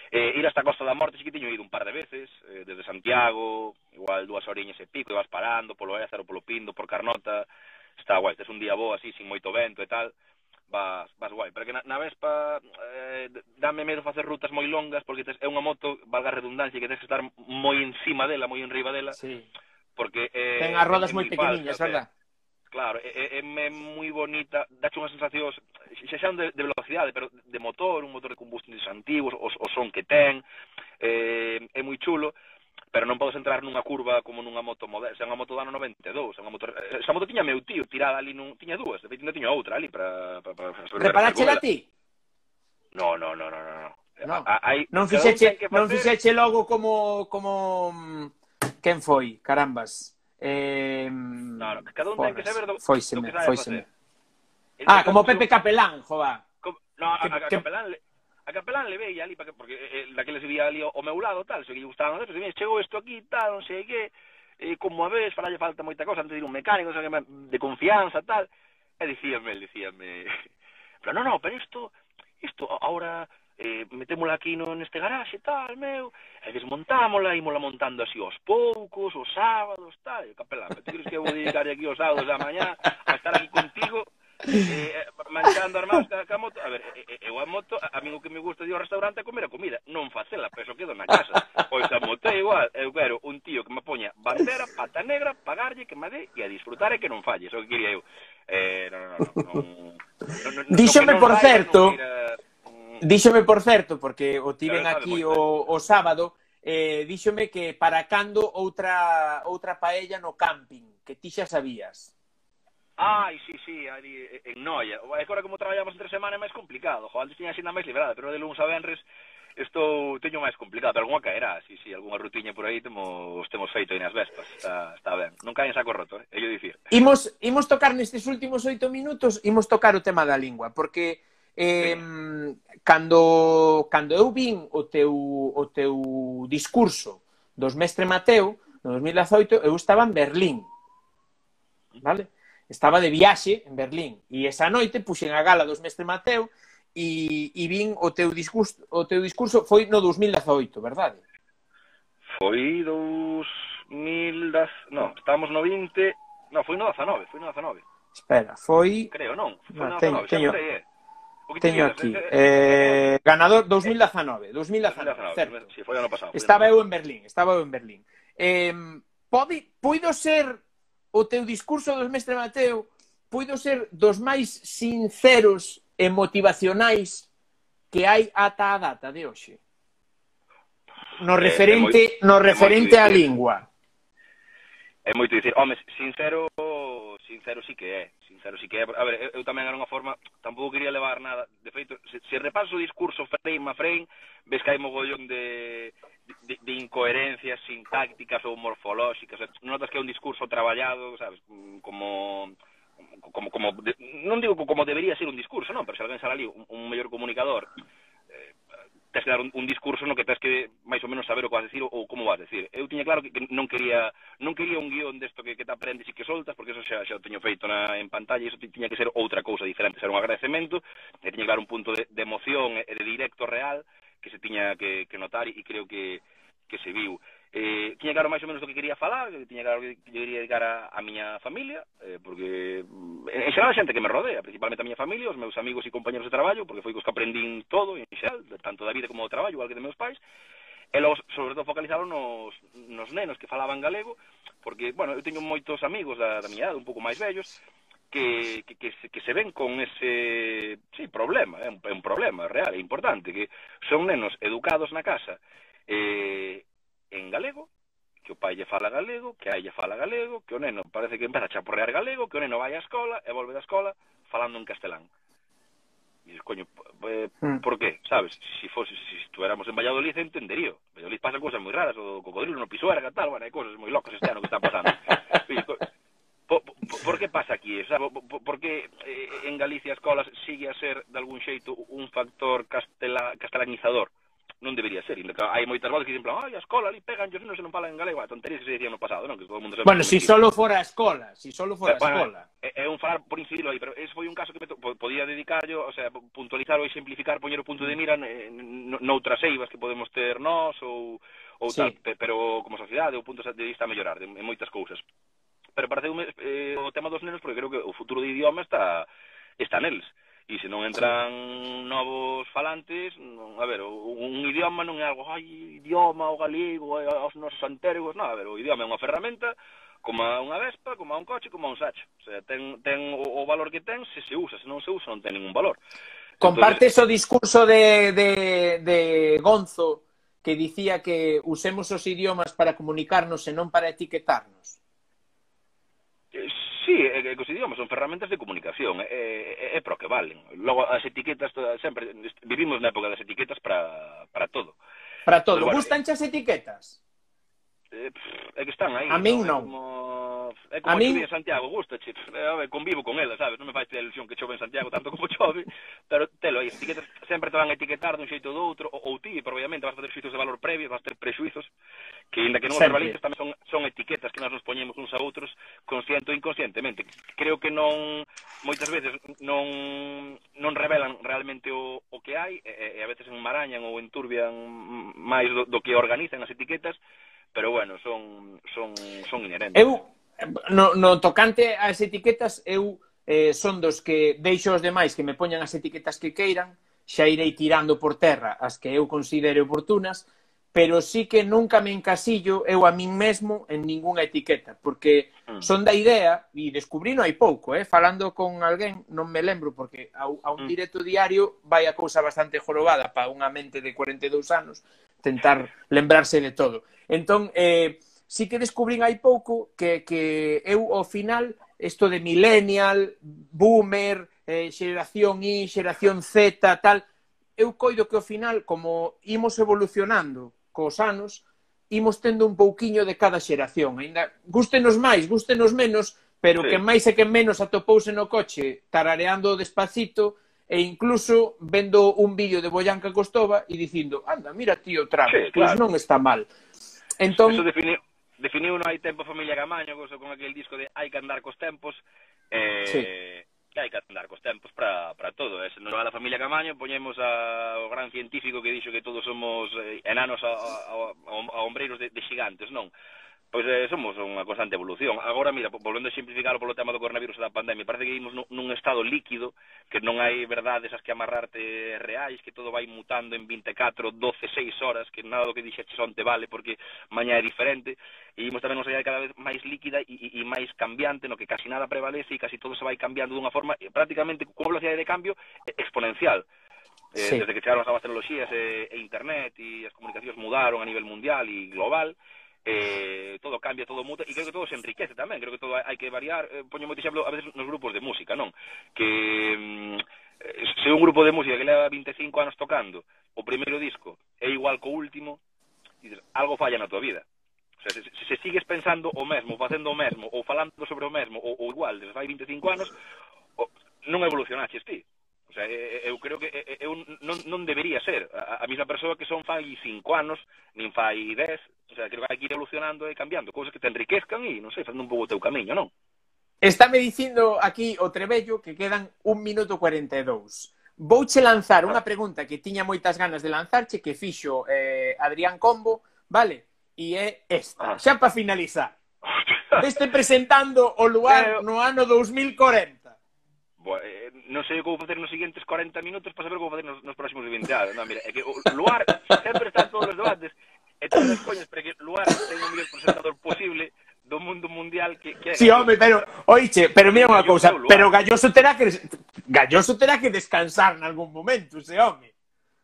Eh, ir hasta a Costa da Morte, sí que tiño ido un par de veces, eh, desde Santiago, igual dúas oriñas e pico, e vas parando polo Ézaro, polo Pindo, por Carnota, está guai, tes un día bo así, sin moito vento e tal, vas, vas guai. Pero que na, na Vespa eh, dame medo facer rutas moi longas porque tes, é unha moto, valga a redundancia, que tes que estar moi encima dela, moi enriba dela. Sí. Porque eh, ten as rodas moi pequeniñas, verdad? Claro, é, é, é moi bonita, dache unhas sensacións, xa xa de, de velocidade, pero de motor, un motor de combustibles antigos, o, o son que ten, eh, é moi chulo, pero non podes entrar nunha curva como nunha moto moderna, é unha moto do ano 92, esa moto, eh, esa moto tiña meu tío tirada ali, nun, tiña dúas, de feito non tiña outra ali para para para, para Reparachela ti? No, no, no, no, no. No. A, hai, non fixeche, facer... non fixeche logo como como mm, quen foi, carambas. Eh, mm, no, no, cada un ten que saber do, foiseme, do que sabe foiseme. facer. Entón, ah, como Pepe Capelán, jova. Como, no, a, a, a Capelán le, a capelán levei ali, para que, porque eh, eh daquela se vía ali ao meu lado, tal, se que lle gustaban pero datos, chegou isto aquí, tal, non sei que, eh, como a vez, falalle falta moita cosa, antes de ir un mecánico, sei, de confianza, tal, e dicíame, dicíame, pero non, non, pero isto, isto, ahora, eh, metémola aquí no, neste garaxe, tal, meu, e desmontámola, ímola montando así aos poucos, os sábados, tal, e capelán, te crees que vou dedicar aquí os sábados da mañá a estar aquí contigo? eh, manchando as mans ca, ca moto a ver, eu a moto, a min o que me gusta de ir ao restaurante é comer a comida, non facela pero quedo na casa, pois a moto é igual eu quero un tío que me poña bandera pata negra, pagarlle que me dé e a disfrutar e que non falles, o que quería eu eh, non, non, non, non, non, Díxome, por certo Díxome, por certo, porque o tiven aquí o, o sábado, eh, díxome que para cando outra outra paella no camping, que ti xa sabías. Ai, sí, sí, ali eh, en Noia. E agora como traballamos entre semana é máis complicado. Jo, antes tiña a máis liberada, pero de lunes a venres estou teño máis complicado, pero alguna caerá, sí, sí, algunha rutiña por aí temos temos feito aí nas vespas, está, está ben. Non caen saco roto, eh, ello dicir. Imos, imos tocar nestes últimos oito minutos, imos tocar o tema da lingua, porque eh, sí. cando, cando eu vin o teu, o teu discurso dos mestre Mateo, no 2018, eu estaba en Berlín, vale? estaba de viaxe en Berlín e esa noite puxen a gala dos Mestre Mateu e, e vin o teu discurso, o teu discurso foi no 2018, verdade? Foi 2000, das... no, estamos no 20, no, foi no 19, foi no 19. Espera, foi Creo, non, foi no, no 19, teño, xa teño... Eh. Teño aquí. Eh, eh, eh, ganador 2019, 2019, 2019 certo. Si, foi ano pasado. Estaba eu en Berlín, estaba eu en Berlín. Eh, pode, puido ser o teu discurso do mestre Mateo puido ser dos máis sinceros e motivacionais que hai ata a data de hoxe? No eh, referente, é, é moi, no referente á lingua. É moito dicir, home, sincero, sincero sí que é, sincero sí que é. A ver, eu, eu tamén era unha forma, tampouco quería levar nada. De feito, se, se repaso o discurso frame a frame, ves que hai mogollón de de, de incoherencias sintácticas ou morfolóxicas, notas que é un discurso traballado, sabes, como como como de, non digo como debería ser un discurso, non, pero se alguén sale ali un, un mellor comunicador eh, tens que dar un, un discurso no que tens que máis ou menos saber o que vas decir ou como vas decir. Eu tiña claro que, que non quería non quería un guión desto que, que te aprendes e que soltas, porque eso xa, xa o teño feito na, en pantalla e iso tiña que ser outra cousa diferente, ser un agradecemento, e tiña que dar un punto de, de emoción e de directo real, que se tiña que, que notar e creo que, que se viu. Eh, tiña claro máis ou menos do que quería falar, que tiña claro que lle quería dedicar a, a miña familia, eh, porque en, en xeral a xente que me rodea, principalmente a miña familia, os meus amigos e compañeros de traballo, porque foi cos que aprendín todo en xeral, tanto da vida como do traballo, igual que de meus pais, e logo, sobre todo, focalizaron nos, nos nenos que falaban galego, porque, bueno, eu teño moitos amigos da, da miña edad, un pouco máis vellos, que, que, que, se, que se ven con ese sí, problema, é un, é un problema real, é importante, que son nenos educados na casa eh, en galego, que o pai lle fala galego, que a lle fala galego, que o neno parece que empeza a chaporrear galego, que o neno vai á escola e volve da escola falando en castelán. E dices, coño, eh, por qué? Sabes, si, fose, si estuéramos en Valladolid entendería. En Valladolid pasan cousas moi raras, o cocodrilo no pisuerga, tal, bueno, hai cousas moi locas este ano que están pasando. Por que pasa aquí? O sea, por, por que eh, en Galicia as colas sigue a ser, de algún xeito, un factor castela, castelanizador? non debería ser. Hai moitas voces que dicen, ai, a escola ali pegan, yo non se non falan en galego, a tonterías que se dicía no pasado, non? Que todo o mundo se bueno, se si solo fora a escola, si solo fora a escola. É, é un falar por incidirlo aí, pero ese foi un caso que me podía dedicarlo, o sea, puntualizar ou exemplificar, poñer o punto de mira noutras eivas que podemos ter nós ou ou sí. tal, pero como sociedade o punto de vista a mellorar en moitas cousas pero parece un, eh, o tema dos nenos porque creo que o futuro do idioma está está neles. E se non entran sí. novos falantes, non, a ver, un idioma non é algo, ai, idioma, o galego, os nosos antergos, non, a ver, o idioma é unha ferramenta como a unha vespa, como a un coche, como a un sacho. O sea, ten, ten o, o valor que ten se se usa, se non se usa non ten ningún valor. Compartes Entonces... o discurso de, de, de Gonzo que dicía que usemos os idiomas para comunicarnos e non para etiquetarnos? Sí, eh, eh, é que os idiomas son ferramentas de comunicación, é, é, é pro que valen. Logo, as etiquetas, toda, sempre, vivimos na época das etiquetas para, para todo. Para todo. Bueno, Gustan as etiquetas? eh, é que están aí. A min non. É como, é como a min... en Santiago, gusta, che, eh, convivo con ela, sabes? Non me fai ter ilusión que chove en Santiago tanto como chove, pero telo aí, etiquetas, sempre te van a etiquetar dun xeito ou do outro, ou, ou ti, obviamente, vas a ter xuizos de valor previos, vas a ter prexuizos, que ainda que non os verbalices tamén son, son etiquetas que nós nos poñemos uns a outros consciente ou inconscientemente. Creo que non moitas veces non non revelan realmente o, o que hai e, e a veces enmarañan ou enturbian máis do, do que organizan as etiquetas pero bueno, son, son, son inherentes. Eu, no, no tocante ás etiquetas, eu eh, son dos que deixo os demais que me poñan as etiquetas que queiran, xa irei tirando por terra as que eu considere oportunas, pero sí que nunca me encasillo eu a min mesmo en ningunha etiqueta, porque hmm. son da idea, e descubrí non hai pouco, eh? falando con alguén, non me lembro, porque a, a un hmm. directo diario vai a cousa bastante jorobada para unha mente de 42 anos tentar lembrarse de todo. Entón, eh, sí que descubrín hai pouco que, que eu, ao final, isto de millennial, boomer, eh, xeración I, xeración Z, tal, eu coido que ao final, como imos evolucionando cos anos, imos tendo un pouquiño de cada xeración. Ainda gústenos máis, gústenos menos, pero sí. que máis e que menos atopouse no coche tarareando despacito e incluso vendo un vídeo de Boyanca Costova e dicindo, anda, mira tío Travis, sí, pois claro. pois non está mal. Entón... Eso definiu, definiu non hai tempo familia Gamaño, con aquel disco de hai que andar cos tempos, eh, sí que hai que atendar cos tempos para, para todo. eh? se non a familia Camaño, poñemos a, o gran científico que dixo que todos somos eh, enanos a, a, a, a ombreiros de, de xigantes, non? Pois eh, somos unha constante evolución. Agora, mira, volvendo a simplificarlo polo tema do coronavirus e da pandemia, parece que vimos nun estado líquido, que non hai verdades as que amarrarte reais, que todo vai mutando en 24, 12, 6 horas, que nada do que dixeches onte vale, porque mañá é diferente, e vimos tamén unha sociedade cada vez máis líquida e, e, e máis cambiante, no que casi nada prevalece e casi todo se vai cambiando dunha forma prácticamente con velocidade de cambio exponencial. Eh, sí. Desde que chegaron as novas tecnologías e, eh, e internet e as comunicacións mudaron a nivel mundial e global, eh, todo cambia, todo muta, e creo que todo se enriquece tamén, creo que todo hai que variar, eh, poño moito exemplo a veces nos grupos de música, non? Que mm, eh, se un grupo de música que leva 25 anos tocando o primeiro disco é igual co último, dices, algo falla na tua vida. O sea, se, se, se sigues pensando o mesmo, facendo o mesmo, ou falando sobre o mesmo, ou, ou igual, desde fai 25 anos, o, non evolucionaches ti. O sea, eh, eh, eu creo que eh, eu non, non debería ser a, a mesma persoa que son fai cinco anos, nin fai dez, o sea, creo que hai que ir evolucionando e cambiando, cousas que te enriquezcan e, non sei, facendo un pouco o teu camiño, non? Estáme dicindo aquí o Trebello que quedan un minuto 42. Vouche lanzar ah. unha pregunta que tiña moitas ganas de lanzarche que fixo eh, Adrián Combo, vale? E é esta, ah. xa para finalizar. Veste presentando o lugar no ano 2040. Bueno, eh, non sei como facer nos seguintes 40 minutos para saber como facer nos, nos próximos 20 anos. Non, mira, é que o Luar sempre está en todos os debates e todas as coñas, porque Luar ten o mellor presentador posible do mundo mundial que... que sí, home, pero, oiche, pero mira unha cousa, pero Galloso terá que Galloso terá que descansar en algún momento, ese home.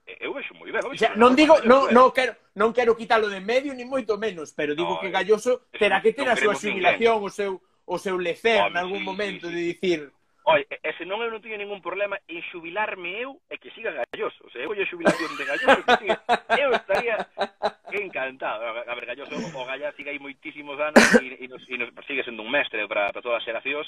Eu vexo moi ben. Vexo, non digo, non, non quero, non quero quitalo de medio, ni moito menos, pero digo no, que eh, Galloso terá que ter a súa xubilación, o seu, o seu lecer en algún momento de dicir Oi, e, e se non eu non teño ningún problema en xubilarme eu e que siga Galloso. Se eu lle xubilación de Galloso, que siga, eu estaría encantado. A ver, Galloso, o Gallá siga aí moitísimos anos e, e, nos, e nos sigue sendo un mestre para, para todas as xeracións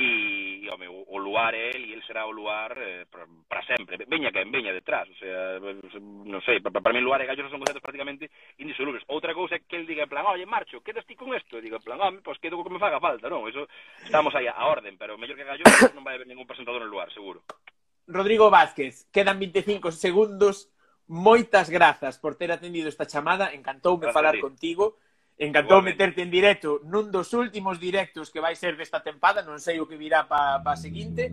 e, home, o, o luar é el e el será o luar eh, para sempre. Veña que veña detrás, o sea, non sei, para, para mí luar e Galloso son conceptos prácticamente indisolubles. Outra cousa é que el diga en plan, oye, marcho, quedas ti con isto? Digo, en plan, home, pois pues, quedo co que me faga falta, non? Eso, estamos aí a orden, pero mellor que Galloso non vai haber ningún presentador no lugar, seguro. Rodrigo Vázquez, quedan 25 segundos. Moitas grazas por ter atendido esta chamada. Encantoume falar contigo. Encantou meterte en directo nun dos últimos directos que vai ser desta tempada, non sei o que virá pa, pa seguinte.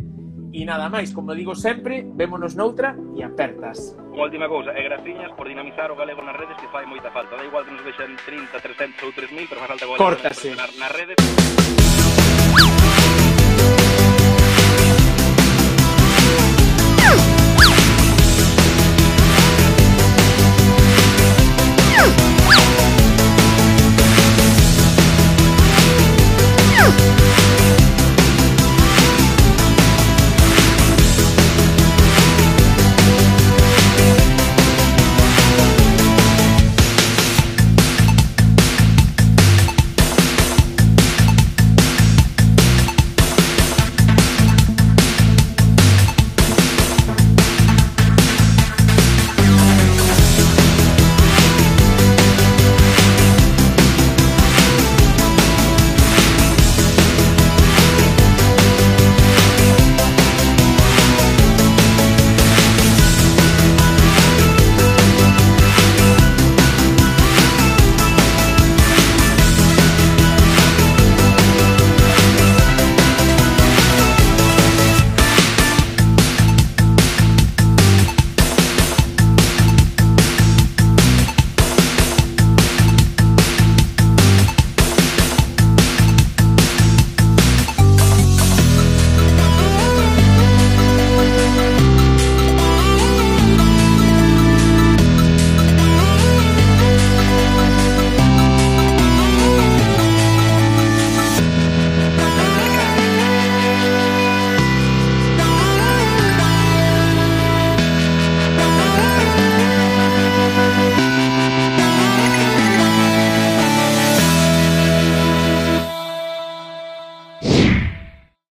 E nada máis, como digo sempre, vémonos noutra e apertas. Unha última cousa, e graciñas por dinamizar o galego nas redes que fai moita falta. Da igual que nos vexan 30, 300 ou 3000, pero máis falta o galego Córtase. nas redes.